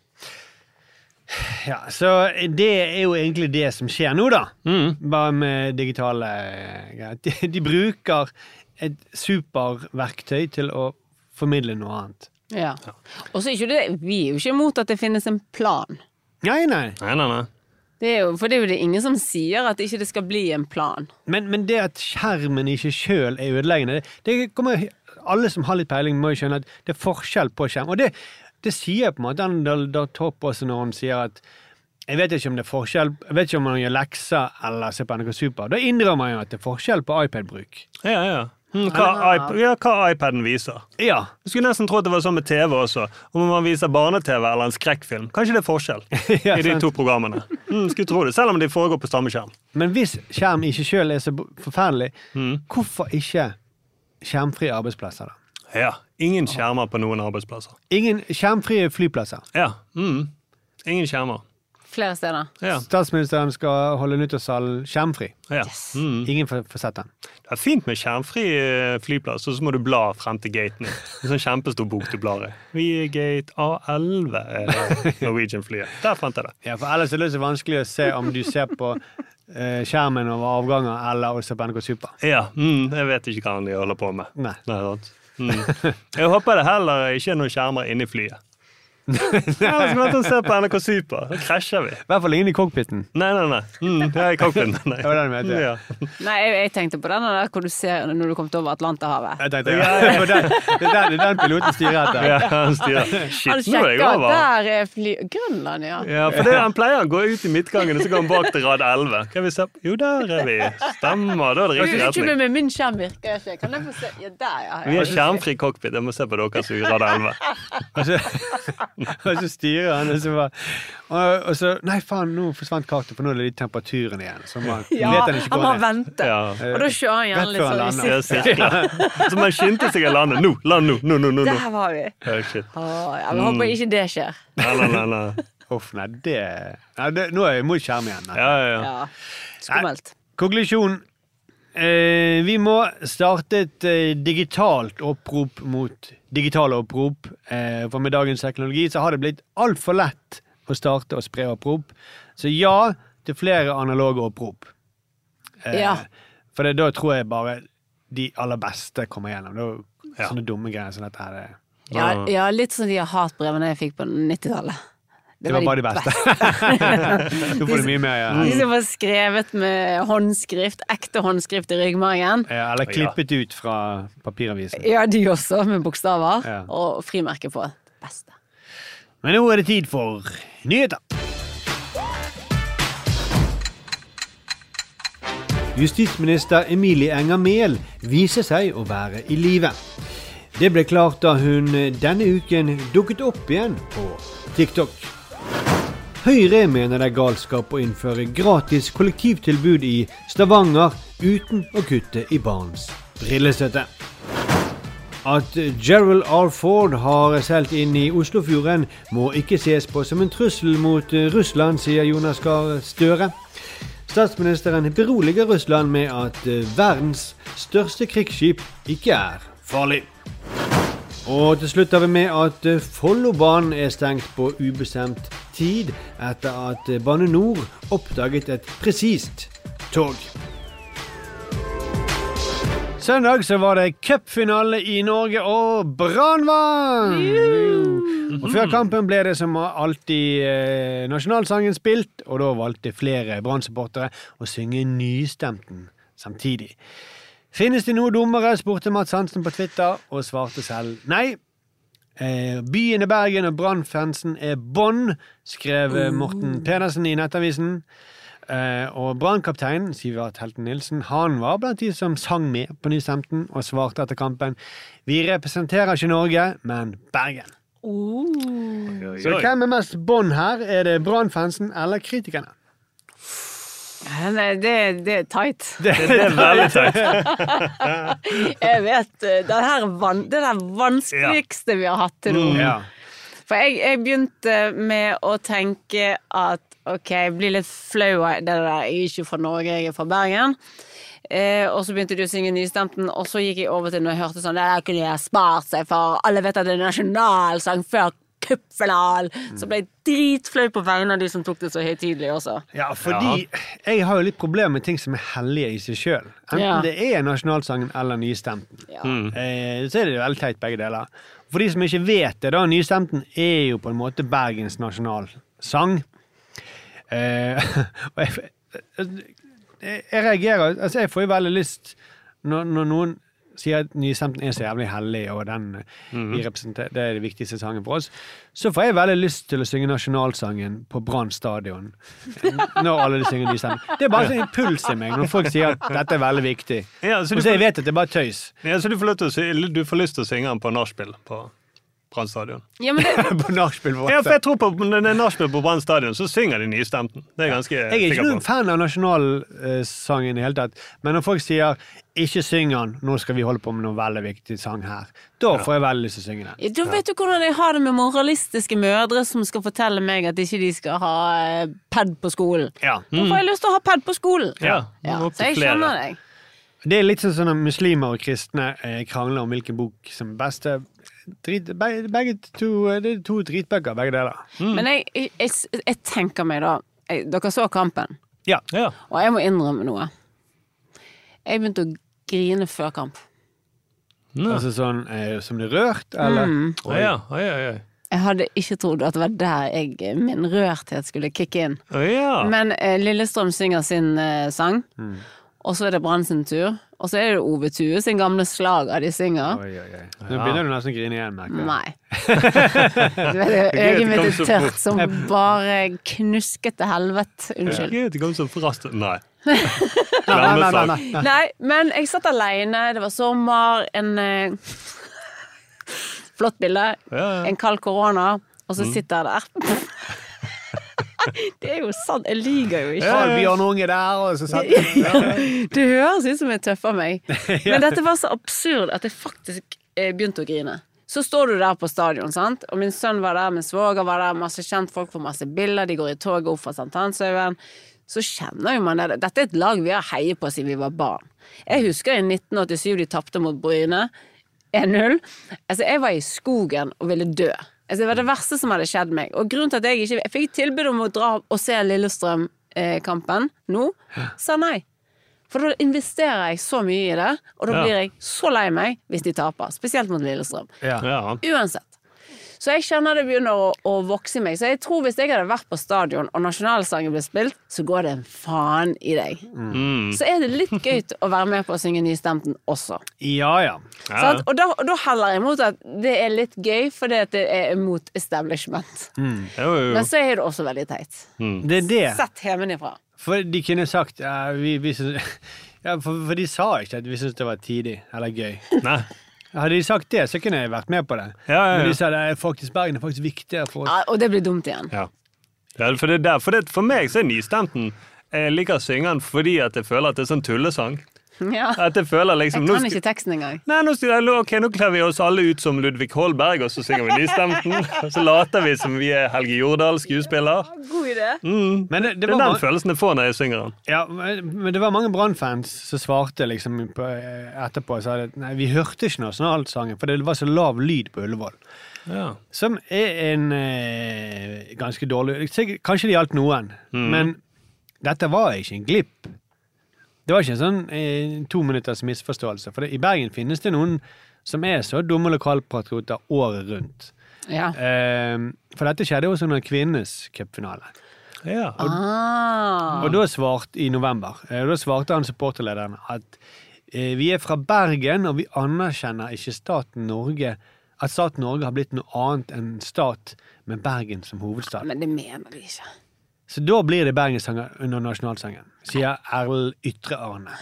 B: ja. Så det er jo egentlig det som skjer nå, da.
D: Mm.
B: Bare med digitale eh, greier. De, de bruker et superverktøy til å formidle noe annet.
C: Ja. Og så er ikke det Vi er jo ikke imot at det finnes en plan.
B: Nei, nei.
D: Nei, nei, nei.
C: Det er jo, for det er jo det ingen som sier at ikke det skal bli en plan.
B: Men, men det at skjermen ikke sjøl er ødeleggende, det, det kommer Alle som har litt peiling, må jo skjønne at det er forskjell på skjerm. Og det, det sier på en måte Andal Torp også når han sier at Jeg vet ikke om det er forskjell Jeg vet ikke om man gjør lekser eller ser på NRK Super. Da innrømmer man jo at det er forskjell på iPad-bruk.
D: Ja, ja. Mm, hva, iP ja, hva iPaden viser.
B: Ja.
D: Jeg skulle nesten tro at det var sånn med TV også. Om man viser barne-TV eller en skrekkfilm. Kanskje det er forskjell
B: Ja,
D: i de to programmene. Mm, skulle tro det, Selv om de foregår på samme skjerm.
B: Men hvis skjerm i seg sjøl er så forferdelig,
D: Mm.
B: hvorfor ikke skjermfrie arbeidsplasser, da?
D: Ja, Ingen skjermer på noen arbeidsplasser.
B: Ingen skjermfrie flyplasser.
D: Ja, mm. Ingen skjermer.
C: Flere steder.
D: Ja,
B: Statsministeren skal holde nyttårssalen skjermfri.
D: ja. Mm.
B: Ingen får, får sett den.
D: Det er fint med skjermfri eh, flyplass, og så må du bla frem til gaten. En sånn kjempestor bok du blar i. Vi gate A11, er det Norwegian-flyet. Der fant jeg det.
B: Ja, for ellers er det så vanskelig å se om du ser på eh, skjermen over avganger eller også på NRK Super.
D: Ja, mm, jeg vet ikke hva de holder på med.
B: Nei.
D: Nei. Mm. Jeg håper det heller ikke er noen skjermer inni flyet. Ellers skal vi se på NRK Super. Da krasjer vi.
B: I hvert fall ingen i cockpiten.
D: Nei, nei, nei. Mm, er i cockpiten. Nei.
B: Det var den jeg mente.
D: Ja.
C: Nei, jeg, jeg tenkte på den der hvor du ser når du kom til over Atlanterhavet.
B: Jeg tenkte, ja, for den, det, er den, er den piloten styrer etter.
D: Ja, han styrer.
C: Han
D: Shit, nå er jeg over.
C: der er fly... Grønland, ja.
D: Ja, for det, Han pleier å gå ut i midtgangen, og så går han bak til rad 11. Kan vi se? Jo, der er vi. Stemmer. Da er det riktig retning.
C: Ikke med min skjerm virker ikke. Kan jeg få se? Ja, der, ja.
D: Vi er skjermfri cockpit. Jeg må se på deres i rad 11.
B: Og så, styrer han, og så bare og, og så Nei, faen, nå forsvant kartet, for nå er det litt temperaturen igjen. Så man,
C: Ja,
B: vet han ikke
C: han må
B: ned.
C: vente.
D: Ja.
C: Og da kjører han gjerne litt sånn i
D: sirkler. Så man skyndte seg å lande. Nå! Land nå! Nå, nå, nå!
C: Der var vi.
D: Oh, shit.
C: Åh, ja, men håper ikke det skjer.
D: Nei, nei, nei, nei.
B: Uff, nei, det, nei, det Nå er jeg mot skjerm igjen. Nei.
D: Ja, ja, ja.
C: Ja. Skummelt.
B: Konklusjon. Eh, vi må starte et eh, digitalt opprop mot digitale opprop. Eh, for med dagens teknologi så har det blitt altfor lett å starte og spre opprop. Så ja til flere analoge opprop. Eh,
C: Ja.
B: For det, da tror jeg bare de aller beste kommer gjennom. Da,
D: Ja.
B: Sånne dumme greier som dette her.
C: Ja, ja, litt som de hatbrevene jeg fikk på 90-tallet.
B: Det var bare de beste. Nå får det mye mer. Ja.
C: De som var skrevet med håndskrift, ekte håndskrift i ryggmargen.
B: Ja, eller klippet ut fra papiravisen.
C: Ja, de også, med bokstaver.
B: Ja.
C: Og frimerke på. Beste.
B: Men nå er det tid for nyheter. Justisminister Emilie Enger Mehl viser seg å være i live. Det ble klart da hun denne uken dukket opp igjen på TikTok. Høyre mener det er galskap å innføre gratis kollektivtilbud i Stavanger uten å kutte i barns brillestøtte. At Gerald R. Ford har seilt inn i Oslofjorden, må ikke ses på som en trussel mot Russland, sier Jonas Gahr Støre. Statsministeren beroliger Russland med at verdens største krigsskip ikke er farlig. Og til slutt har vi med at eh, Follobanen er stengt på ubestemt tid etter at eh, Bane NOR oppdaget et presist tog. Søndag så var det cupfinale i Norge, og Brann vant! Og Før kampen ble det som alltid eh, nasjonalsangen spilt, og da valgte flere Brann-supportere å synge nystemten samtidig. Finnes det noe dummere, spurte Mats Hansen på Twitter, og svarte selv nei. Eh, byen er Bergen, og Brann-fansen er bånn, skrev eh, Morten Pedersen i Nettavisen. Eh, og Brannkapteinen, Sivert Helten Nilsen, han var blant de som sang med på nystemten, og svarte etter kampen Vi representerer ikke Norge, men Bergen. Så hvem er mest bånd her? Er det Brann-fansen eller kritikerne?
C: Ja, Nei, det, det er tight.
D: Det er veldig teit.
C: Jeg vet eh, det, her det er det vanskeligste vi har hatt til nå.
B: Ja.
C: For jeg, jeg begynte med å tenke at ok, jeg blir litt flau av det der, jeg er ikke fra Norge, jeg er fra Bergen. Eh, og så begynte du å synge nystemten, og så gikk jeg over til når jeg hørte sånn Det der kunne jeg spart seg for, alle vet at det er nasjonalsang før cupfinalen. Så ble jeg dritflau på vegne av de som tok det så høytidelig også.
B: Ja, fordi jeg har jo litt problemer med ting som er hellige i seg sjøl. Enten
C: Ja.
B: det er nasjonalsangen eller nystemten.
C: Ja.
B: Eh, så er det jo veldig teit begge deler. For de som ikke vet det, da, nystemten er jo på en måte Bergens nasjonalsang. Eh, og jeg, jeg, jeg reagerer Altså, jeg får jo veldig lyst når, når noen sier at Nystemten er så jævlig hellig, og den, mm representerer, det er det viktigste sangen for oss, så får jeg veldig lyst til å synge nasjonalsangen på Brann stadion. Når alle de synger Nystemten. Det er bare sånn impuls i meg når folk sier at dette er veldig viktig.
D: Ja, så
B: Og så jeg vet at det er bare tøys.
D: ja, så du, får å, du får lyst til å synge den på nachspiel på Brann stadion.
C: Ja, men det,
B: på nachspiel. for
D: Ja, for jeg tror på når det er nachspiel på Brann stadion, så synger de Nystemten. Det er ganske
B: Jeg er ikke noen fan av nasjonalsangen i det hele tatt, men når folk sier 'ikke syng den', nå skal vi holde på med noe veldig viktig sang her, da får jeg veldig lyst til å synge den.
C: da vet du hvordan jeg har det med moralistiske mødre som skal fortelle meg at ikke de skal ha eh, pad på skolen.
B: Ja.
C: Da får jeg lyst til å ha pad på skolen.
D: Ja,
C: Ja, så jeg skjønner deg.
B: Det er litt sånn som når muslimer og kristne eh, krangler om hvilken bok som er beste. Drit, begge, begge to, det er to dritbøker, begge deler.
C: Men jeg, jeg, jeg, tenker meg da jeg, Dere så kampen,
B: Ja.
D: Ja.
C: og jeg må innrømme noe. Jeg begynte å grine før kamp.
B: Altså sånn eh, som det er rørt, eller?
D: Å ja, oi, oi, oi.
C: Jeg hadde ikke trodd at det var der jeg, min rørthet skulle kicke inn.
D: Å ja.
C: Men eh, Lillestrøm synger sin eh, sang, og så er det Brann sin tur. Og så er det Ove Tue sin gamle slager de synger.
B: Oi, oi, oi. Nå begynner du nesten å grine igjen, merker jeg.
C: Nei. Du vet, Øyet mitt er tørt som bare knusket til helvete. Unnskyld.
D: Gud, det kom så raskt Nei.
B: Nei, nei, nei, nei, nei.
C: Men jeg satt aleine, det var sommer, en eh, Flott bilde.
D: Ja, ja.
C: En kald korona, og så sitter jeg der. Det er jo sant, jeg liker jo ikke
B: Har Bjørn Unge der, og så satt
C: Det høres ut som jeg tøffer meg. Men dette var så absurd at jeg faktisk eh, begynte å grine. Så står du der på stadion, sant? og min sønn var der, min svoger var der, masse kjentfolk får masse bilder, de går i toget opp fra Sankthanshaugen. Så kjenner jo man det. Dette er et lag vi har heiet på siden vi var barn. Jeg husker i 1987 de tapte mot Bryne 1-0. Altså, jeg var i skogen og ville dø. Altså, det var det verste som hadde skjedd meg. Og grunnen til at jeg ikke Jeg fikk tilbud om å dra og se Lillestrøm-kampen nå. Sa nei. For da investerer jeg så mye i det, og da
D: Ja.
C: blir jeg så lei meg hvis de taper. Spesielt mot Lillestrøm.
B: Ja.
D: Ja.
C: Uansett. Så jeg kjenner det begynner å, å vokse i meg. Så jeg tror hvis jeg hadde vært på stadion og nasjonalsangen ble spilt, så går det en faen i deg. Så er det litt gøy å være med på å synge Nystemten også.
B: ja, ja.
D: Ja.
C: Sant? Og da, da heller jeg mot at det er litt gøy, fordi at det er mot establishment.
D: Jo, jo, jo.
C: Men så er det også veldig teit.
B: Det er det.
C: Sett hjemmefra.
B: For de kunne sagt ja, vi, vi ja, for, for de sa ikke at vi syntes det var tidig eller gøy.
D: Nei.
B: Hadde de sagt det, så kunne jeg vært med på det.
D: Ja, ja,
B: Men
D: ja.
B: de sa det er faktisk Bergen er faktisk viktigere for oss.
C: Ja, og det blir dumt igjen.
D: Ja. Ja, for, det er der, for, det, for meg så er Nystemten Jeg liker å synge den fordi at jeg føler at det er sånn tullesang.
C: Ja.
D: At jeg føler liksom
C: Jeg kan ikke teksten engang.
D: Nei, nå, jeg- ok, nå kler vi oss alle ut som Ludvig Holberg, og så synger vi Nystemten. Og så later vi som vi er Helge Jordal, skuespiller.
C: God idé.
D: Mm.
B: Men det, det,
D: Det er den
B: mange,
D: følelsen jeg får når jeg synger den.
B: ja, men men det var mange Brann-fans som svarte liksom på, etterpå og sa at nei, vi hørte ikke nasjonalsangen, for det var så lav lyd på Ullevål.
D: Ja.
B: Som er en eh, ganske dårlig Kanskje det gjaldt noen,
D: Mm.
B: men dette var ikke en glipp. Det var ikke en sånn eh, to minutters misforståelse. For det, i Bergen finnes det noen som er så dumme lokalpatrioter året rundt.
C: Ja.
B: Eh, for dette skjedde også under kvinnenes cupfinale.
D: Ja.
C: Ah.
B: Og da svarte i november, eh, da svarte han supporterlederen at eh, vi er fra Bergen, og vi anerkjenner ikke staten Norge at staten Norge har blitt noe annet enn stat med Bergen som hovedstad.
C: Men det mener de ikke.
B: Så da blir det bergenssanger under nasjonalsangen, sier Erl Ytre-Arne.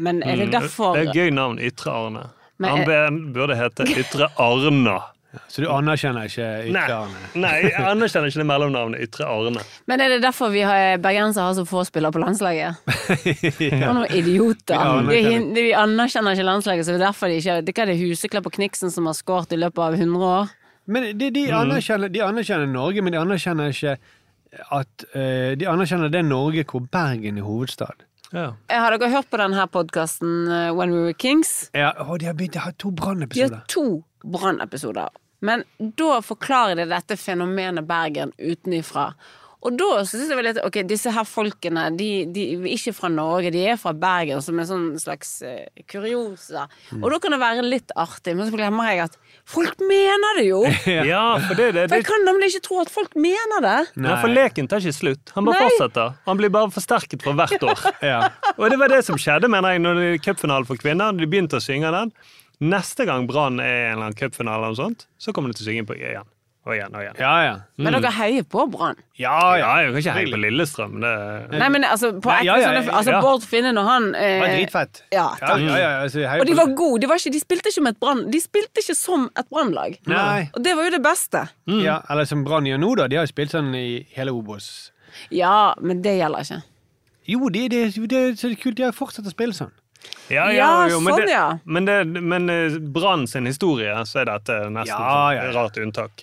C: Men er det derfor
D: Mm. Det er et gøy navn. Ytre Arne.
C: Men
D: Han
C: er-
D: burde hete Ytre Arna.
B: Så du anerkjenner ikke Ytre-Arne?
D: nei, jeg anerkjenner ikke det mellomnavnet Ytre Arne.
C: Men er det derfor vi har, bergensere har så få spillere på landslaget? For noen idioter.
B: Vi
C: vi anerkjenner ikke landslaget, så det er derfor de ikke Det er det Huseklepp og Kniksen som har skåret i løpet av 100 år.
B: Men de, de, anerkjenner, de anerkjenner Norge, men de anerkjenner ikke at eh, De anerkjenner det Norge hvor Bergen er hovedstad.
D: Ja.
C: Har dere hørt på denne podkasten When We Were Kings?
B: Ja, å, de har begynt å ha to
C: De har to brannepisoder. Men da forklarer de dette fenomenet Bergen utenifra. Og da synes jeg vel at Ok, disse her folkene, de, de er ikke fra Norge, de er fra Bergen, som en sånn slags uh, kuriosa.
D: Mm.
C: Og da kan det være litt artig, men så glemmer jeg at folk mener det jo!
D: Ja, for det, det,
C: For jeg kan nemlig ikke tro at folk mener det.
D: Nei, for leken tar ikke slutt. Han bare
C: Nei.
D: fortsetter. Han blir bare forsterket for hvert år.
B: Ja.
D: Og det var det som skjedde, mener jeg, når det er cupfinalen for kvinner. De begynte å synge den. Neste gang Brann er i en eller annen cupfinale, så kommer de til å synge på igjen. Og igjen og igjen.
B: Ja, ja.
C: Men dere heier på Brann.
B: Ja,
D: Ja,
B: ja.
D: jeg kan ikke heie på Lillestrøm. Det
C: Nei, men altså, på
B: Nei,
C: ja,
B: ja, ja,
C: sånne- altså
D: ja.
C: Bård Finne når han eh,
B: Det var dritfett.
C: Ja,
B: Ja,
C: takk.
B: ja, ja, altså,
C: Og de var gode. De, var ikke, de spilte ikke med et brann De spilte ikke som et brannlag. Og det var jo det beste.
B: Ja, eller som Brann gjør nå, da. De har jo spilt sånn i hele Obos.
C: Ja, men det gjelder ikke.
B: Jo, det, det, det, så er det kult. De har fortsatt å spille sånn.
D: Ja,
C: Ja,
D: men
C: sånn,
D: det,
C: ja.
D: Men, det, men eh, Brann sin historie, så er dette nesten
B: Ja,
D: ja,
B: ja, ja.
D: rart unntak.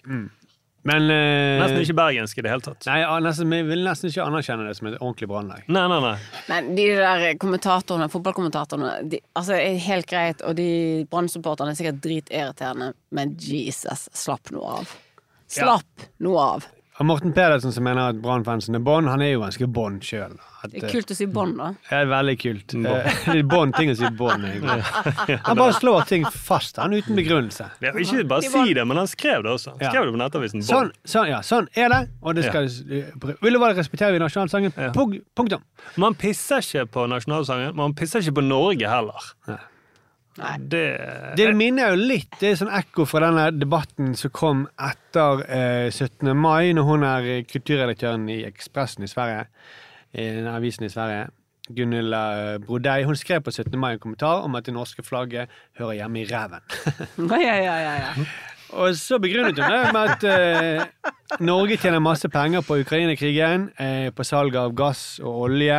B: Men eh,
D: Nesten ikke bergensk i det hele tatt.
B: Nei, ja, nesten, Vi vil nesten ikke anerkjenne det som et ordentlig brannlag.
D: Nei, nei, nei.
C: Men de der kommentatorene, fotballkommentatorene de, Altså, er helt greit, og de Brann-supporterne er sikkert dritirriterende, men Jesus, slapp noe av. Slapp noe av.
B: Og Morten Pedersen som mener at Brann-fansen er bånd, han er jo ganske bånd sjøl.
C: Det er kult å si bånd, da.
B: Er veldig kult. Eh, Det er bånd ting å si bånd, egentlig. Han bare slår ting fast, han uten begrunnelse.
D: Ja, ikke bare si det, men han skrev det også. Han skrev det på Nettavisen.
B: Sånn, sånn, ja, sånn er det, og det skal Ullevål respektere vi nasjonalsangen.
D: Ja.
B: Pug- Punktum.
D: Man pisser ikke på nasjonalsangen, men man pisser ikke på Norge heller.
B: Nei.
D: Det,
B: Det minner jo litt Det er sånn ekko fra denne debatten som kom etter eh, 17. mai, når hun er kulturredaktøren i Ekspressen i Sverige, i den avisen i Sverige, Gunilla eh, Brodei, hun skrev på 17. mai en kommentar om at det norske flagget hører hjemme i ræven.
C: Ja, ja, ja, ja, ja.
B: Og så begrunnet hun det med at eh, Norge tjener masse penger på Ukraina-krigen, eh, på salg av gass og olje,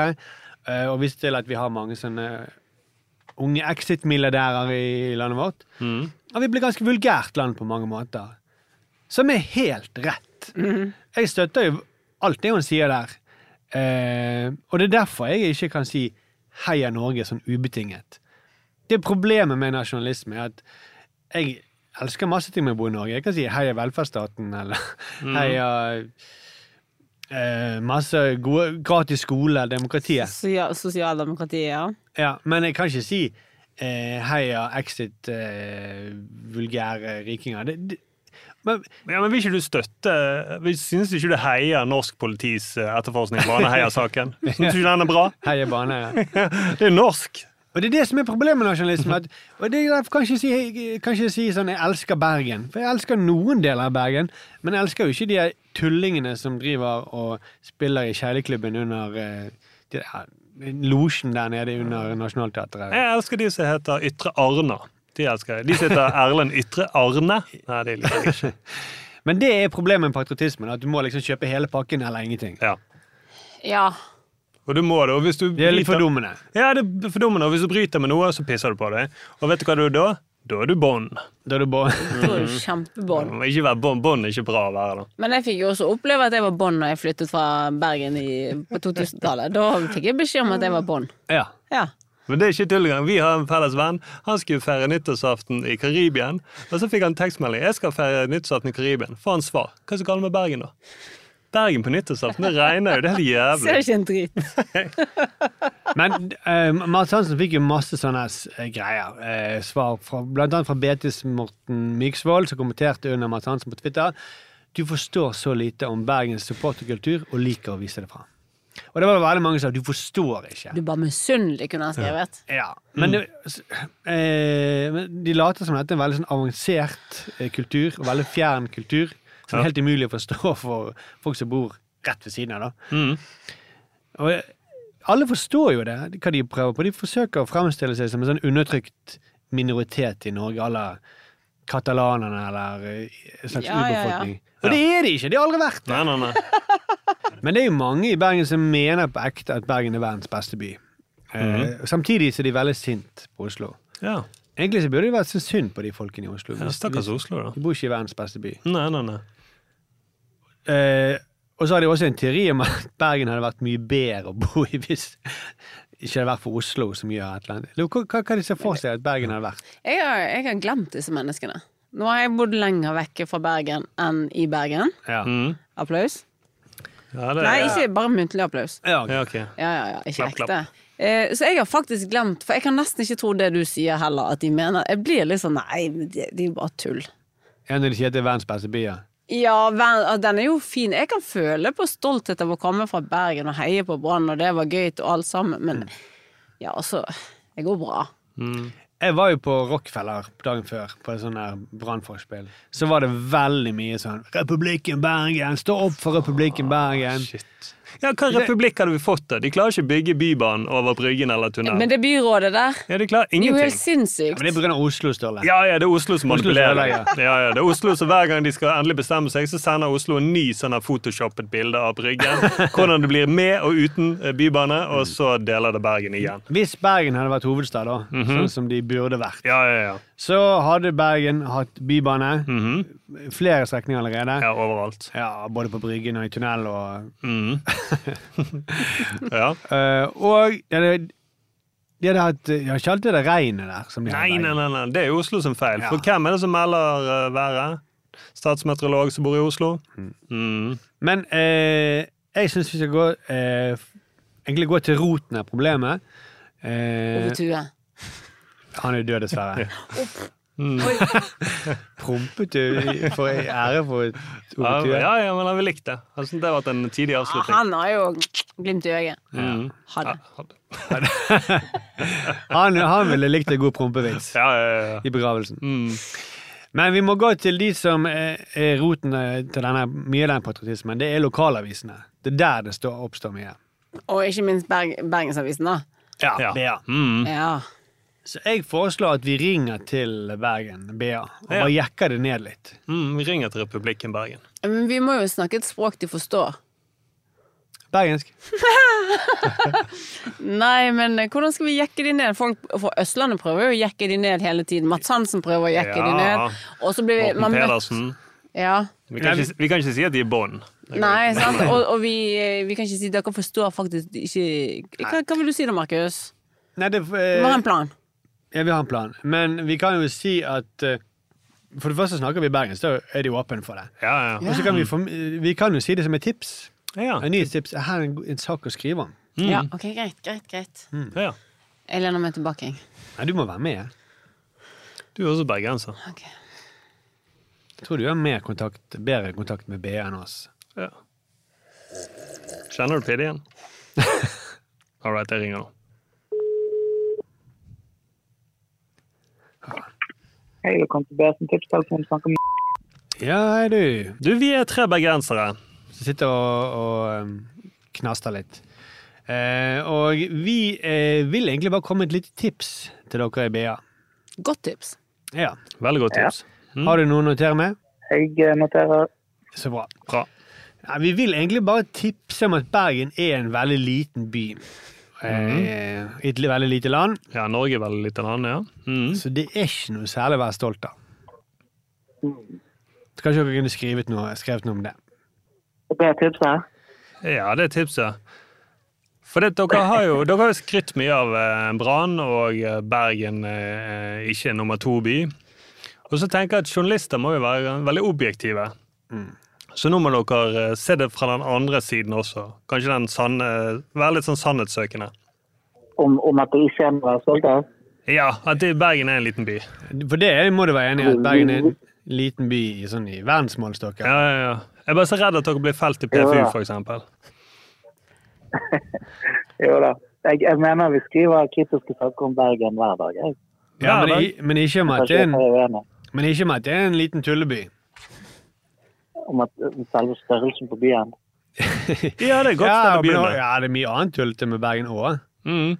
B: eh, og viste til at vi har mange sånne unge exit-milliardærer i landet vårt.
D: Mm.
B: Og vi blir ganske vulgært land på mange måter. Som er helt rett. Jeg støtter jo alt det hun sier der. Eh, og det er derfor jeg ikke kan si 'heia Norge' sånn ubetinget. Det problemet med nasjonalisme er at jeg elsker masse ting med å bo i Norge. Jeg kan si 'heia velferdsstaten' eller 'heia eh, masse gode, gratis skole', demokratiet.
C: Sosial, Sosialdemokratiet, ja.
B: Ja, men jeg kan ikke si eh, 'heia exit eh, vulgære rikinger'. Det, det, men,
D: Ja, men Vil ikke du støtte vi Synes ikke du heier norsk politis eh, etterforskning på Baneheia-saken? Syns du ikke den er bra?
B: heia bane, ja.
D: Det er norsk.
B: Og det er det som er problemet med nasjonalisme. At, og det er derfor kan jeg ikke si, kan ikke si sånn 'jeg elsker Bergen'. For jeg elsker noen deler av Bergen, men jeg elsker jo ikke de tullingene som driver og spiller i kjæleklubben under eh, de der- losjen der nede under Nationaltheatret.
D: Jeg elsker de som heter Ytre Arna. De elsker jeg. De som heter Erlend Ytre Arne. Nei, det liker jeg ikke.
B: Men det er problemet med patriotismen, at du må liksom kjøpe hele pakken eller ingenting.
D: Ja.
C: Ja.
D: Og du må det. Og hvis du
B: Det er litt fordummende.
D: Ja, det er fordummende. Og hvis du bryter med noe, så pisser du på det. Og vet du hva du er da? Da er du bånd.
B: Da er du bånd.
C: Det er du kjempebånd.
D: Ikke være bånd. Bånd er ikke bra å være, da.
C: Men jeg fikk jo også oppleve at jeg var bånd når jeg flyttet fra Bergen i, på 2000-tallet. Da fikk jeg beskjed om at jeg var bånd.
B: Ja.
C: Ja.
D: Men det er ikke tull engang. Vi har en felles venn. Han skulle feire nyttårsaften i Karibien. Og så fikk han tekstmelding. 'Jeg skal feire nyttårsaften i Karibien'. Får han svar. Hva er det så galt med Bergen, da? Bergen på nyttårsaften, det regner jo. Det er helt
C: Ser
D: jævlig.
C: ikke en drit.
B: Men uh, Mads Hansen fikk jo masse sånne eh, greier. Uh, svar fra, blant annet fra BTs Morten Myksvold, som kommenterte under Mads Hansen på Twitter. Du forstår så lite om Bergens supporterkultur og liker å vise det fra. Og det var veldig mange som sa du forstår ikke.
C: Du bare misunnelig, kunne ha skrevet.
B: Ja, men, det, uh, de later som dette er en veldig sånn avansert eh, kultur, og veldig fjern kultur, som
D: Ja.
B: er helt umulig å forstå for folk som bor rett ved siden av. da.
D: Mm.
B: Og alle forstår jo det, hva de prøver på. De forsøker å fremstille seg som en sånn undertrykt minoritet i Norge, Alle la katalanerne eller eh, en slags
C: Ja, ja, ja.
B: Og det er de ikke! De har aldri vært det.
D: Nei, nei, nei.
B: Men det er jo mange i Bergen som mener på ekte at Bergen er verdens beste by. Eh, samtidig så er de veldig sint på Oslo.
D: Ja.
B: Egentlig så burde det vært så synd på de folkene i Oslo.
D: ja Stakkars Oslo, da.
B: De bor ikke i verdens beste by.
D: Nei, nei, nei.
B: Eh, og så har de også en teori om at Bergen hadde vært mye bedre å bo i hvis ikke hadde vært for Oslo som gjør et eller annet. Hva, hva kan de se for seg at Bergen hadde vært?
C: Jeg har, jeg har glemt disse menneskene. Nå har jeg bodd lenger vekke fra Bergen enn i Bergen.
B: Ja.
D: Mm.
C: Applaus.
D: Ja, det,
C: Nei, ikke bare muntlig applaus.
B: Ja, ok.
D: Ja.
C: Ja, ja, ja, ikke
D: Klapp, klapp.
C: ekte. Eh, så jeg har faktisk glemt, for jeg kan nesten ikke tro det du sier heller, at de mener Jeg blir litt sånn Nei, det, det er jo bare tull.
B: Ja, når de sier at det er verdens beste by, ja.
C: Den er jo fin. Jeg kan føle på stolthet av å komme fra Bergen og heie på Brann, og det var gøy og alt sammen, men
B: Mm.
C: ja, altså Det går bra.
B: Jeg var jo på Rockefeller dagen før, på et sånt brannforspill. Så var det veldig mye sånn 'Republikken Bergen! Stå opp for Republikken Bergen!'
D: Shit. Ja, Hva republikk hadde vi fått? da? De klarer ikke å bygge Bybanen over Bryggen eller tunnelen.
C: Men det byrådet der,
D: Ja, de klarer ingenting.
C: det er jo helt sinnssykt.
B: Men det er av Oslo, Ståle.
D: Ja, ja, det er Oslo som manipulerer.
B: ødelegger.
D: Ja, ja, det er Oslo som Hver gang de skal endelig bestemme seg, så sender Oslo en ny sånn her photoshoppet bilde av Bryggen. Hvordan det blir med og uten eh, bybane, og så deler det Bergen igjen.
B: Hvis Bergen hadde vært hovedstad, da,
D: Mhm.
B: sånn som de burde vært,
D: Ja, ja, ja.
B: så hadde Bergen hatt bybane.
D: Mhm.
B: Flere strekninger allerede.
D: Ja, overalt.
B: Ja, både på Bryggen og i tunnel og
D: Mhm. ja.
B: Uh, Og ja, det, de hadde hatt De har ikke alltid det regnet der. Som de
D: Nei, nei, nei, nei, det er jo Oslo som feil.
B: Ja.
D: For hvem er det som melder uh, været? Statsmeteorolog som bor i Oslo? Mhm.
B: Men uh, jeg syns vi skal gå eh, Egentlig gå til roten av problemet. Eh,
C: Ove Tue.
B: han er død, dessverre.
D: Mm.
B: Prompet du for ære for
D: Ja,
B: Ove Tue?
D: ja, ja, men han ville likt det. Jeg synes det har vært en tidlig
C: Ja,
D: avslutning.
C: han har jo glimt i øyet.
D: Mhm.
C: Hadde.
D: Ja,
B: Han, han ville likt en god prompevits
D: ja, ja, ja.
B: i begravelsen.
D: Mm.
B: Men vi må gå til de som er, roten eh, til denne, mye av den patriotismen. Det er lokalavisene. Det er der det står, oppstår mye.
C: Og ikke minst Berg Bergensavisen, da.
B: Ja,
D: Ja.
B: BA.
D: Mm.
C: Ja.
B: Så jeg foreslår at vi ringer til Bergen, BA, og
D: Ja.
B: bare jekker det ned litt.
D: Mm, vi ringer til Republikken Bergen.
C: Men vi må jo snakke et språk de forstår.
B: Bergensk.
C: Nei, men eh, hvordan skal vi jekke de ned? Folk fra Østlandet prøver jo å jekke de ned hele tiden. Mats Hansen prøver å jekke de ned. Og så blir vi
D: Morten Pedersen.
C: Ja.
D: Vi kan, ikke, vi kan ikke si at de er bånd.
C: Nei, sant. Og, og vi, eh, vi kan ikke si at dere forstår faktisk ikke Hva, hva vil du si da, Markus?
B: Nei, det,
C: Vi Hva er en
B: eh,
C: plan.
B: Ja, vi har en plan. Men vi kan jo si at uh, For det første snakker vi bergensk, da er de åpne for det.
D: Ja, ja.
B: Og så kan vi, form- vi kan jo si det som et tips.
D: Ja.
B: En ny tips. Her er en, en sak å skrive om.
C: Ja, ok, greit, greit, greit.
D: ja.
C: Jeg lener meg tilbake. jeg.
B: Nei, du må være med.
D: Du er også bergenser.
C: Okay.
B: Jeg tror du har mer kontakt, bedre kontakt med BA enn oss.
D: Ja. Kjenner du Pidde igjen? All right, jeg ringer nå.
F: Hei, velkommen til BSN Tipstelefon. Snakker med
B: Ja, hei du.
D: Du, vi er tre bergensere.
B: Som sitter og, og um, knaster litt. Eh, og vi eh, vil egentlig bare komme med et lite tips til dere i BA.
C: Godt tips.
B: Ja.
D: Veldig godt tips.
B: Har du noe å notere med?
F: Jeg eh, noterer
B: Så bra.
D: Bra.
B: Ja, vi vil egentlig bare tipse om at Bergen er en veldig liten by. Eh, I et veldig lite land.
D: Ja, Norge er veldig lite land, ja. Mm.
B: Så det er ikke noe særlig å være stolt av. Så Kanskje dere kunne skrevet noe, skrevet noe om det.
F: det er tipset.
D: Ja, det er tipset. For det, dere har jo dere har skrytt mye av eh, Brann og eh, Bergen ikke nummer to-by. Og så tenker jeg at journalister må jo være veldig objektive. Så nå må dere eh, se det fra den andre siden også. Kanskje den sanne, være litt sånn sannhetssøkende.
F: Om, om at det ikke er noe stolt av.
D: Ja, at det, Bergen er en liten by.
B: For det må du være enig i, at Bergen er en liten by i, sånn, i verdensmålstokker.
D: Ja, ja, ja. Jeg er bare så redd at dere blir felt i PFU, for eksempel.
F: Jo da. Jeg, jeg mener vi skriver kritiske saker om Bergen hver dag. Jeg.
B: Ja, men, men, ikke om at det er en,
F: liten uenig
B: men ikke om at det er en liten tulleby.
F: Om at selve størrelsen på byen.
D: Ja, det er godt
B: Ja,
D: sted å begynne.
B: ja, det er mye annet tullete med Bergen òg.
D: Mm.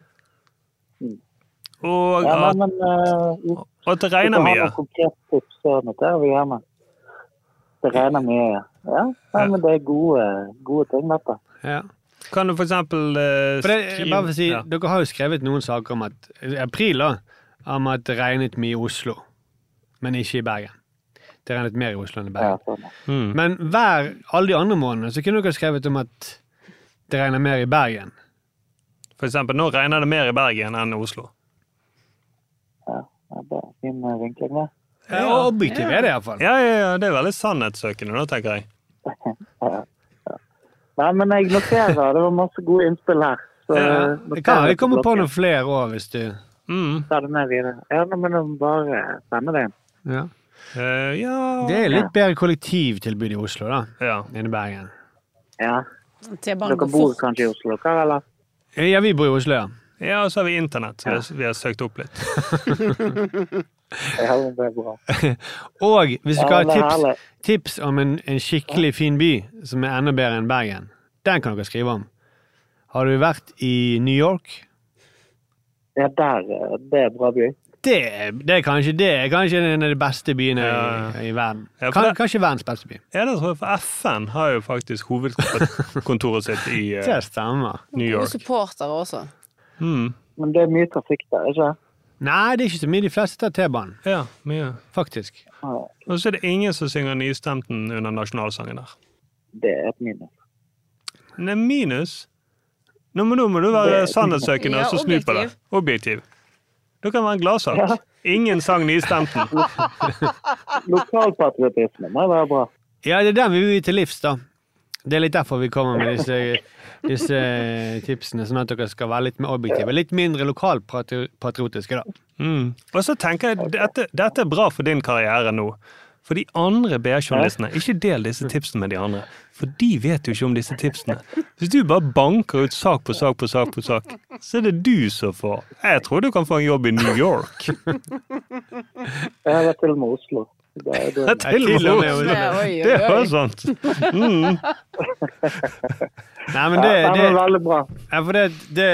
D: Og
F: Ja,
D: at,
F: men uh,
D: og at det regner
F: har
D: mye.
F: noen konkrete tips, så noterer vi gjerne. Det regner mye, ja. ja. Nei, men det er gode, gode ting, dette.
B: Ja.
D: Kan du for eksempel uh,
B: For det, bare for å si,
D: ja.
B: Dere har jo skrevet noen saker om at i april da, om at det regnet mye i Oslo, men ikke i Bergen. Det regnet mer i Oslo enn i Bergen.
F: Ja,
D: Mm.
B: Men hver, alle de andre månedene så kunne dere skrevet om at det regner mer i Bergen.
D: For eksempel, nå regner det mer i Bergen enn i Oslo.
F: Ja, ja, det er fin eh, vinkling, det.
B: Ja. Og ja. er det iallfall.
D: Ja, ja, ja, det er veldig sannhetssøkende, da, tenker jeg.
F: Nei, men jeg noterer. Det var masse gode innspill her. Så
B: Ja,
F: jeg
B: kan vi kommer på noen flere òg, hvis du
D: Mm.
F: Ta det med videre. Ja, men det bare sende det inn.
B: ja.
D: Eh, ja
B: Det er litt bedre kollektivtilbud i Oslo, da,
D: ja.
B: enn i Bergen.
F: Ja. Dere bor
C: fort.
F: kanskje i Oslo, dere, eller?
B: Ja, vi bor i Oslo, ja.
D: ja, og så har vi internett, så vi har, vi har søkt opp litt.
F: Ja, det er bra.
B: Og hvis du
F: Ja,
B: skal ha tips, tips om en, en skikkelig fin by som er enda bedre enn Bergen, den kan dere skrive om. Har du vært i New York?
F: Ja, der, eh, det er bra by.
B: Det, det, er kanskje, det er kanskje en av de beste byene
D: Ja.
B: i, i verden.
D: Ja, for
B: Kan,
D: det-
B: kanskje verdens beste by.
D: Ja, det tror jeg, for FN har jo faktisk hovedkontoret sitt i uh,
B: Det stemmer.
D: New York.
C: Og supportere også.
D: Mm.
F: Men det er mye trafikk der, ikke
B: Nei, det er ikke så mye. De fleste tar T-banen,
D: Ja, mye.
B: faktisk.
F: Ja,
D: Og så er det ingen som synger nystemten under nasjonalsangen der.
F: Det er et minus.
D: Det er minus. Nå må, nå må du være sannhetssøkende
C: Ja,
D: og så snu på det. Objektiv. Det kan være en gladsak. Ingen sang nystemten.
F: Lokalpatriotisme må være bra.
B: Ja, det er den vi vil til livs, da. Det er litt derfor vi kommer med disse, disse tipsene, sånn at dere skal være litt mer objektive. Litt mindre lokalpatriotiske, da.
D: Mm. Og så tenker jeg dette, dette er bra for din karriere nå. For de andre BR-journalistene, ikke del disse tipsene med de andre. For de vet jo ikke om disse tipsene. Hvis du bare banker ut sak på sak på sak, på sak, så er det du som får. Jeg tror du kan få en jobb i New York.
F: Jeg har vært til og med Oslo. Det er, det er,
D: Til og med
B: Oslo.
D: Det er jo sant. Mm.
B: Nei, men det,
F: det
B: ja, det, det,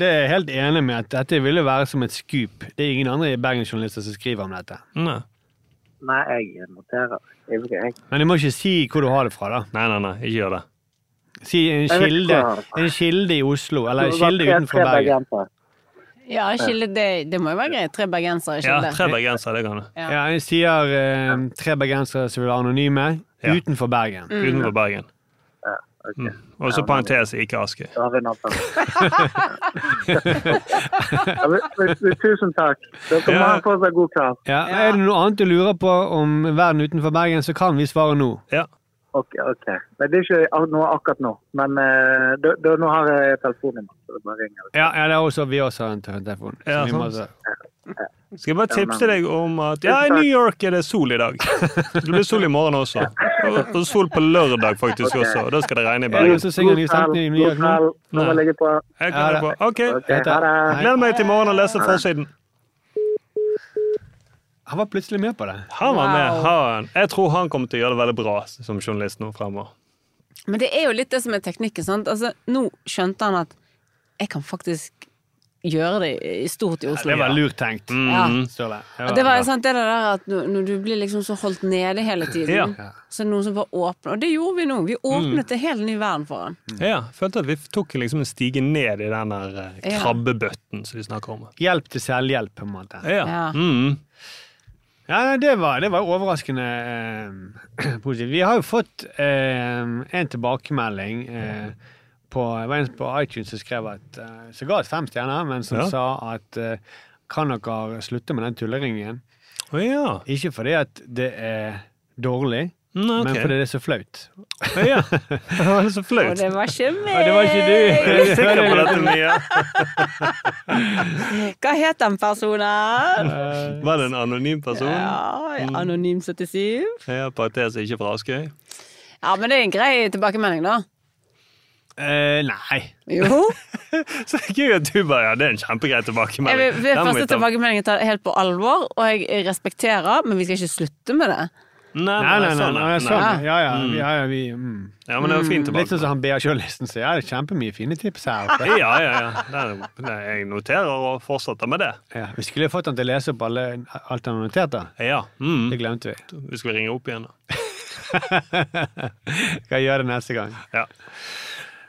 B: det er helt enig med at dette ville være som et skup. Det er ingen andre bergensjournalister som skriver om dette.
D: Nei.
F: Nei, jeg noterer. Jeg.
B: Men du må ikke si hvor du har det fra, da.
D: nei, nei, nei, ikke gjør det.
B: Si en kilde, en kilde i Oslo, eller en kilde utenfor Bergen.
C: Ja, kilde, det, det må jo være greit. Tre bergensere i
D: Ja, tre bergensere, det kan du.
C: Ja.
B: Ja, jeg sier eh, tre bergensere som vil være anonyme,
D: Ja.
B: utenfor Bergen.
D: Utenfor Bergen.
F: Ok,
D: Mm. Og så parentes ikke Askøy.
F: Da har vi natt ja, Tusen takk. Dere må
D: Ja.
F: ha på seg god kraft.
B: Ja, Er det noe annet du lurer på om verden utenfor Bergen, så kan vi svare nå.
D: Ja.
F: Ok, ok. Men det er ikke noe akkurat nå, men uh, da, da, nå har jeg telefonen min, så bare ringer.
B: Ja, ja det er også, vi også har en telefon. Så
D: Ja,
B: vi må, så-
D: Skal jeg bare tipse deg om at ja, i New York er det sol i dag. Det blir sol i morgen også. Og, og sol på lørdag faktisk også. Og da skal det regne i
B: Er
D: Bergen.
F: God kveld. Nå må jeg legge på.
D: Jeg kan
B: det-
D: på. OK. Gleder meg til i morgen å lese forsiden.
B: Han var plutselig med på det.
D: Han var med. Han. Jeg tror han kommer til å gjøre det veldig bra som journalist nå fremover.
C: Men det er jo litt det som er teknikken. Sant? Altså, nå skjønte han at jeg kan faktisk gjøre det i stort i Oslo.
B: Det var lurt tenkt.
C: Ja.
B: Ståle.
C: Og det var sant det der at når du blir liksom så holdt nede hele tiden,
D: Ja.
C: så er det noen som bare åpner. Og det gjorde vi nå. Vi åpnet en helt ny verden for han.
D: Ja, jeg følte at vi tok liksom en stige ned i den der eh,
C: Ja.
D: krabbebøtten som de snakker om.
B: Hjelp til selvhjelp, på en måte.
D: Ja.
C: Ja.
D: Mm.
B: Ja, det var, det var overraskende eh, positivt. Vi har jo fått eh, en tilbakemelding eh, på, det var en på iTunes som skrev at eh, Så ga oss fem stjerner, men som
D: Ja.
B: sa at eh, kan dere slutte med den tulleringen?
D: Oh, ja.
B: Ikke fordi at det er dårlig,
D: Mm, okay.
B: men fordi det er så flaut.
D: ja. Det var så
C: Og det var ikke meg!
B: Ja, det var ikke du.
D: Jeg er sikker på dette mye.
C: Hva het den personen?
D: Var det en anonym person?
C: Ja, Anonym 77.
D: Ja, Parentes ikke fra Askøy?
C: Ja, men det er en grei tilbakemelding, da.
B: Eh, nei.
C: Jo.
D: Så gøy at du bare Ja, det er en kjempegrei tilbakemelding.
C: Jeg vil
D: Den
C: første tilbakemeldingen tar helt på alvor, og jeg respekterer, men vi skal ikke slutte med det.
D: Nei,
B: Nei, nei, nei,
D: sånn,
B: nei,
D: nei.
B: sånn. Ja, ja,
D: Mm.
B: vi, ja, ja, vi mm.
D: Ja, men det var fint
B: Litt sånn
D: tilbake.
B: som han BA-journalisten sier. Ja, det er kjempemye fine tips her.
D: Ja, ja, ja. Nei, nei, jeg noterer og fortsetter med det.
B: Ja, vi skulle fått han til å lese opp alle, alt han har notert.
D: Ja. Mm.
B: Det glemte vi.
D: Vi skal ringe opp igjen, da.
B: Skal gjøre det neste gang.
D: Ja.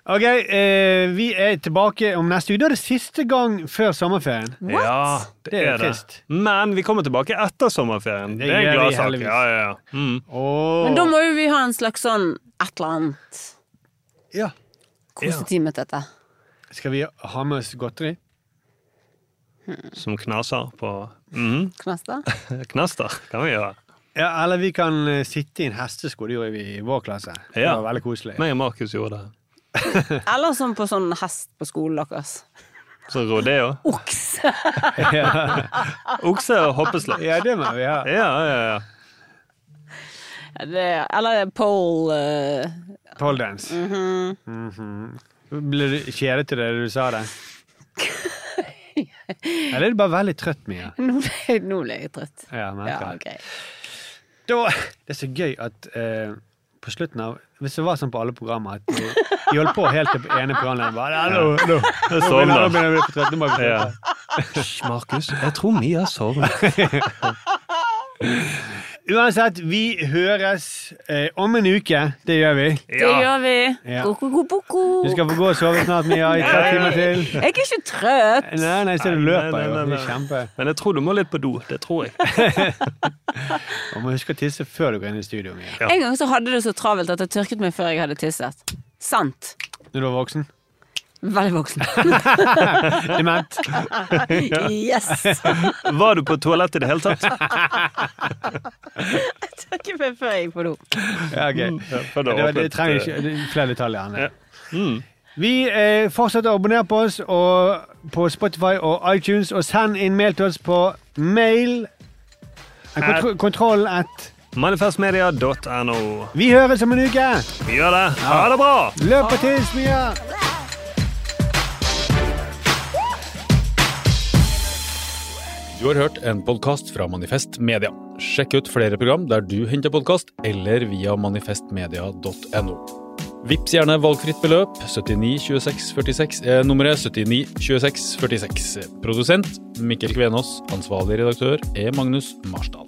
B: Ok, eh, vi er tilbake om neste uke. Da er det siste gang før sommerferien.
D: Ja, det,
B: Det er
D: er det.
B: trist.
D: Men vi kommer tilbake etter sommerferien.
B: Det
D: Det, er en gladsak. Ja, ja, ja. Mm.
B: Oh.
C: Men da må jo vi ha en slags sånn et eller annet
B: ja.
C: kosetime til dette.
B: Skal vi ha med oss godteri?
D: Som knaser på mm.
C: Knaster.
D: Knaster kan vi gjøre.
B: Ja, Eller vi kan eh, sitte i en hestesko. Det gjorde vi i vår klasse. Det var veldig koselig.
D: Meg og Markus gjorde det.
C: Eller som på sånn hest på skolen deres.
D: Så rodeo.
C: Okse!
D: Okse og hoppeslett.
B: Ja, det må vi ha.
D: Ja, ja, ja.
C: Det, eller pole uh...
B: Pole dance. Mhm. Ble du kjedet til det du sa det? Eller er du bare veldig trøtt, Mia?
C: Nå ble, nå ble jeg trøtt.
B: Ja, men
C: Ja,
B: det.
C: ok.
B: Da, det er så gøy at uh, på slutten av Hvis det var sånn på alle programmer at vi, holdt på helt til ene programlederen bare «Ja, nå,
D: sovner.
B: begynner- vi å bli for trøtte, nå må vi bli
D: Ja. Hysj, Markus. Jeg tror Mia sovner.
B: Uansett, vi høres eh, om en uke. Det gjør vi.
C: Det gjør vi.
B: Ja.
C: Ko-ko-ko-ko.
B: Du skal få gå og sove snart, Mia, i tre timer til.
C: Jeg er ikke trøtt.
B: Nei, nei, så du løper
D: nei, nei, nei.
B: kjempe.
D: Men jeg tror du må litt på do. Det tror jeg.
B: Du må huske å tisse før du går inn i studio, Mia.
D: Ja.
C: En gang så hadde det så travelt at jeg tørket meg før jeg hadde tisset. Sant.
B: Når du var voksen.
C: Veldig voksen.
B: Dement.
C: Yes!
D: Var du på toalettet i det hele tatt?
C: Jeg tørket meg før jeg gikk på do.
B: Ja, ok.
D: Ja,
B: Det, det trenger
D: eh,
B: ikke det er flere detaljer det.
D: Mm.
B: Vi eh, fortsetter å abonnere på oss og, på Spotify og iTunes, og send inn mail til oss på mail kontro Kontroll at
D: Manifestmedia.no.
B: Vi høres om en uke!
D: Vi gjør det. Ha det bra!
B: Løp og tiss, mye!
G: Du har hørt en podkast fra Manifest Media. Sjekk ut flere program der du henter podkast, eller via manifestmedia.no. Vips gjerne valgfritt beløp. 79 26 46 er nummeret 79 26 46. Produsent Mikkel Kvenås. Ansvarlig redaktør er Magnus Marsdal.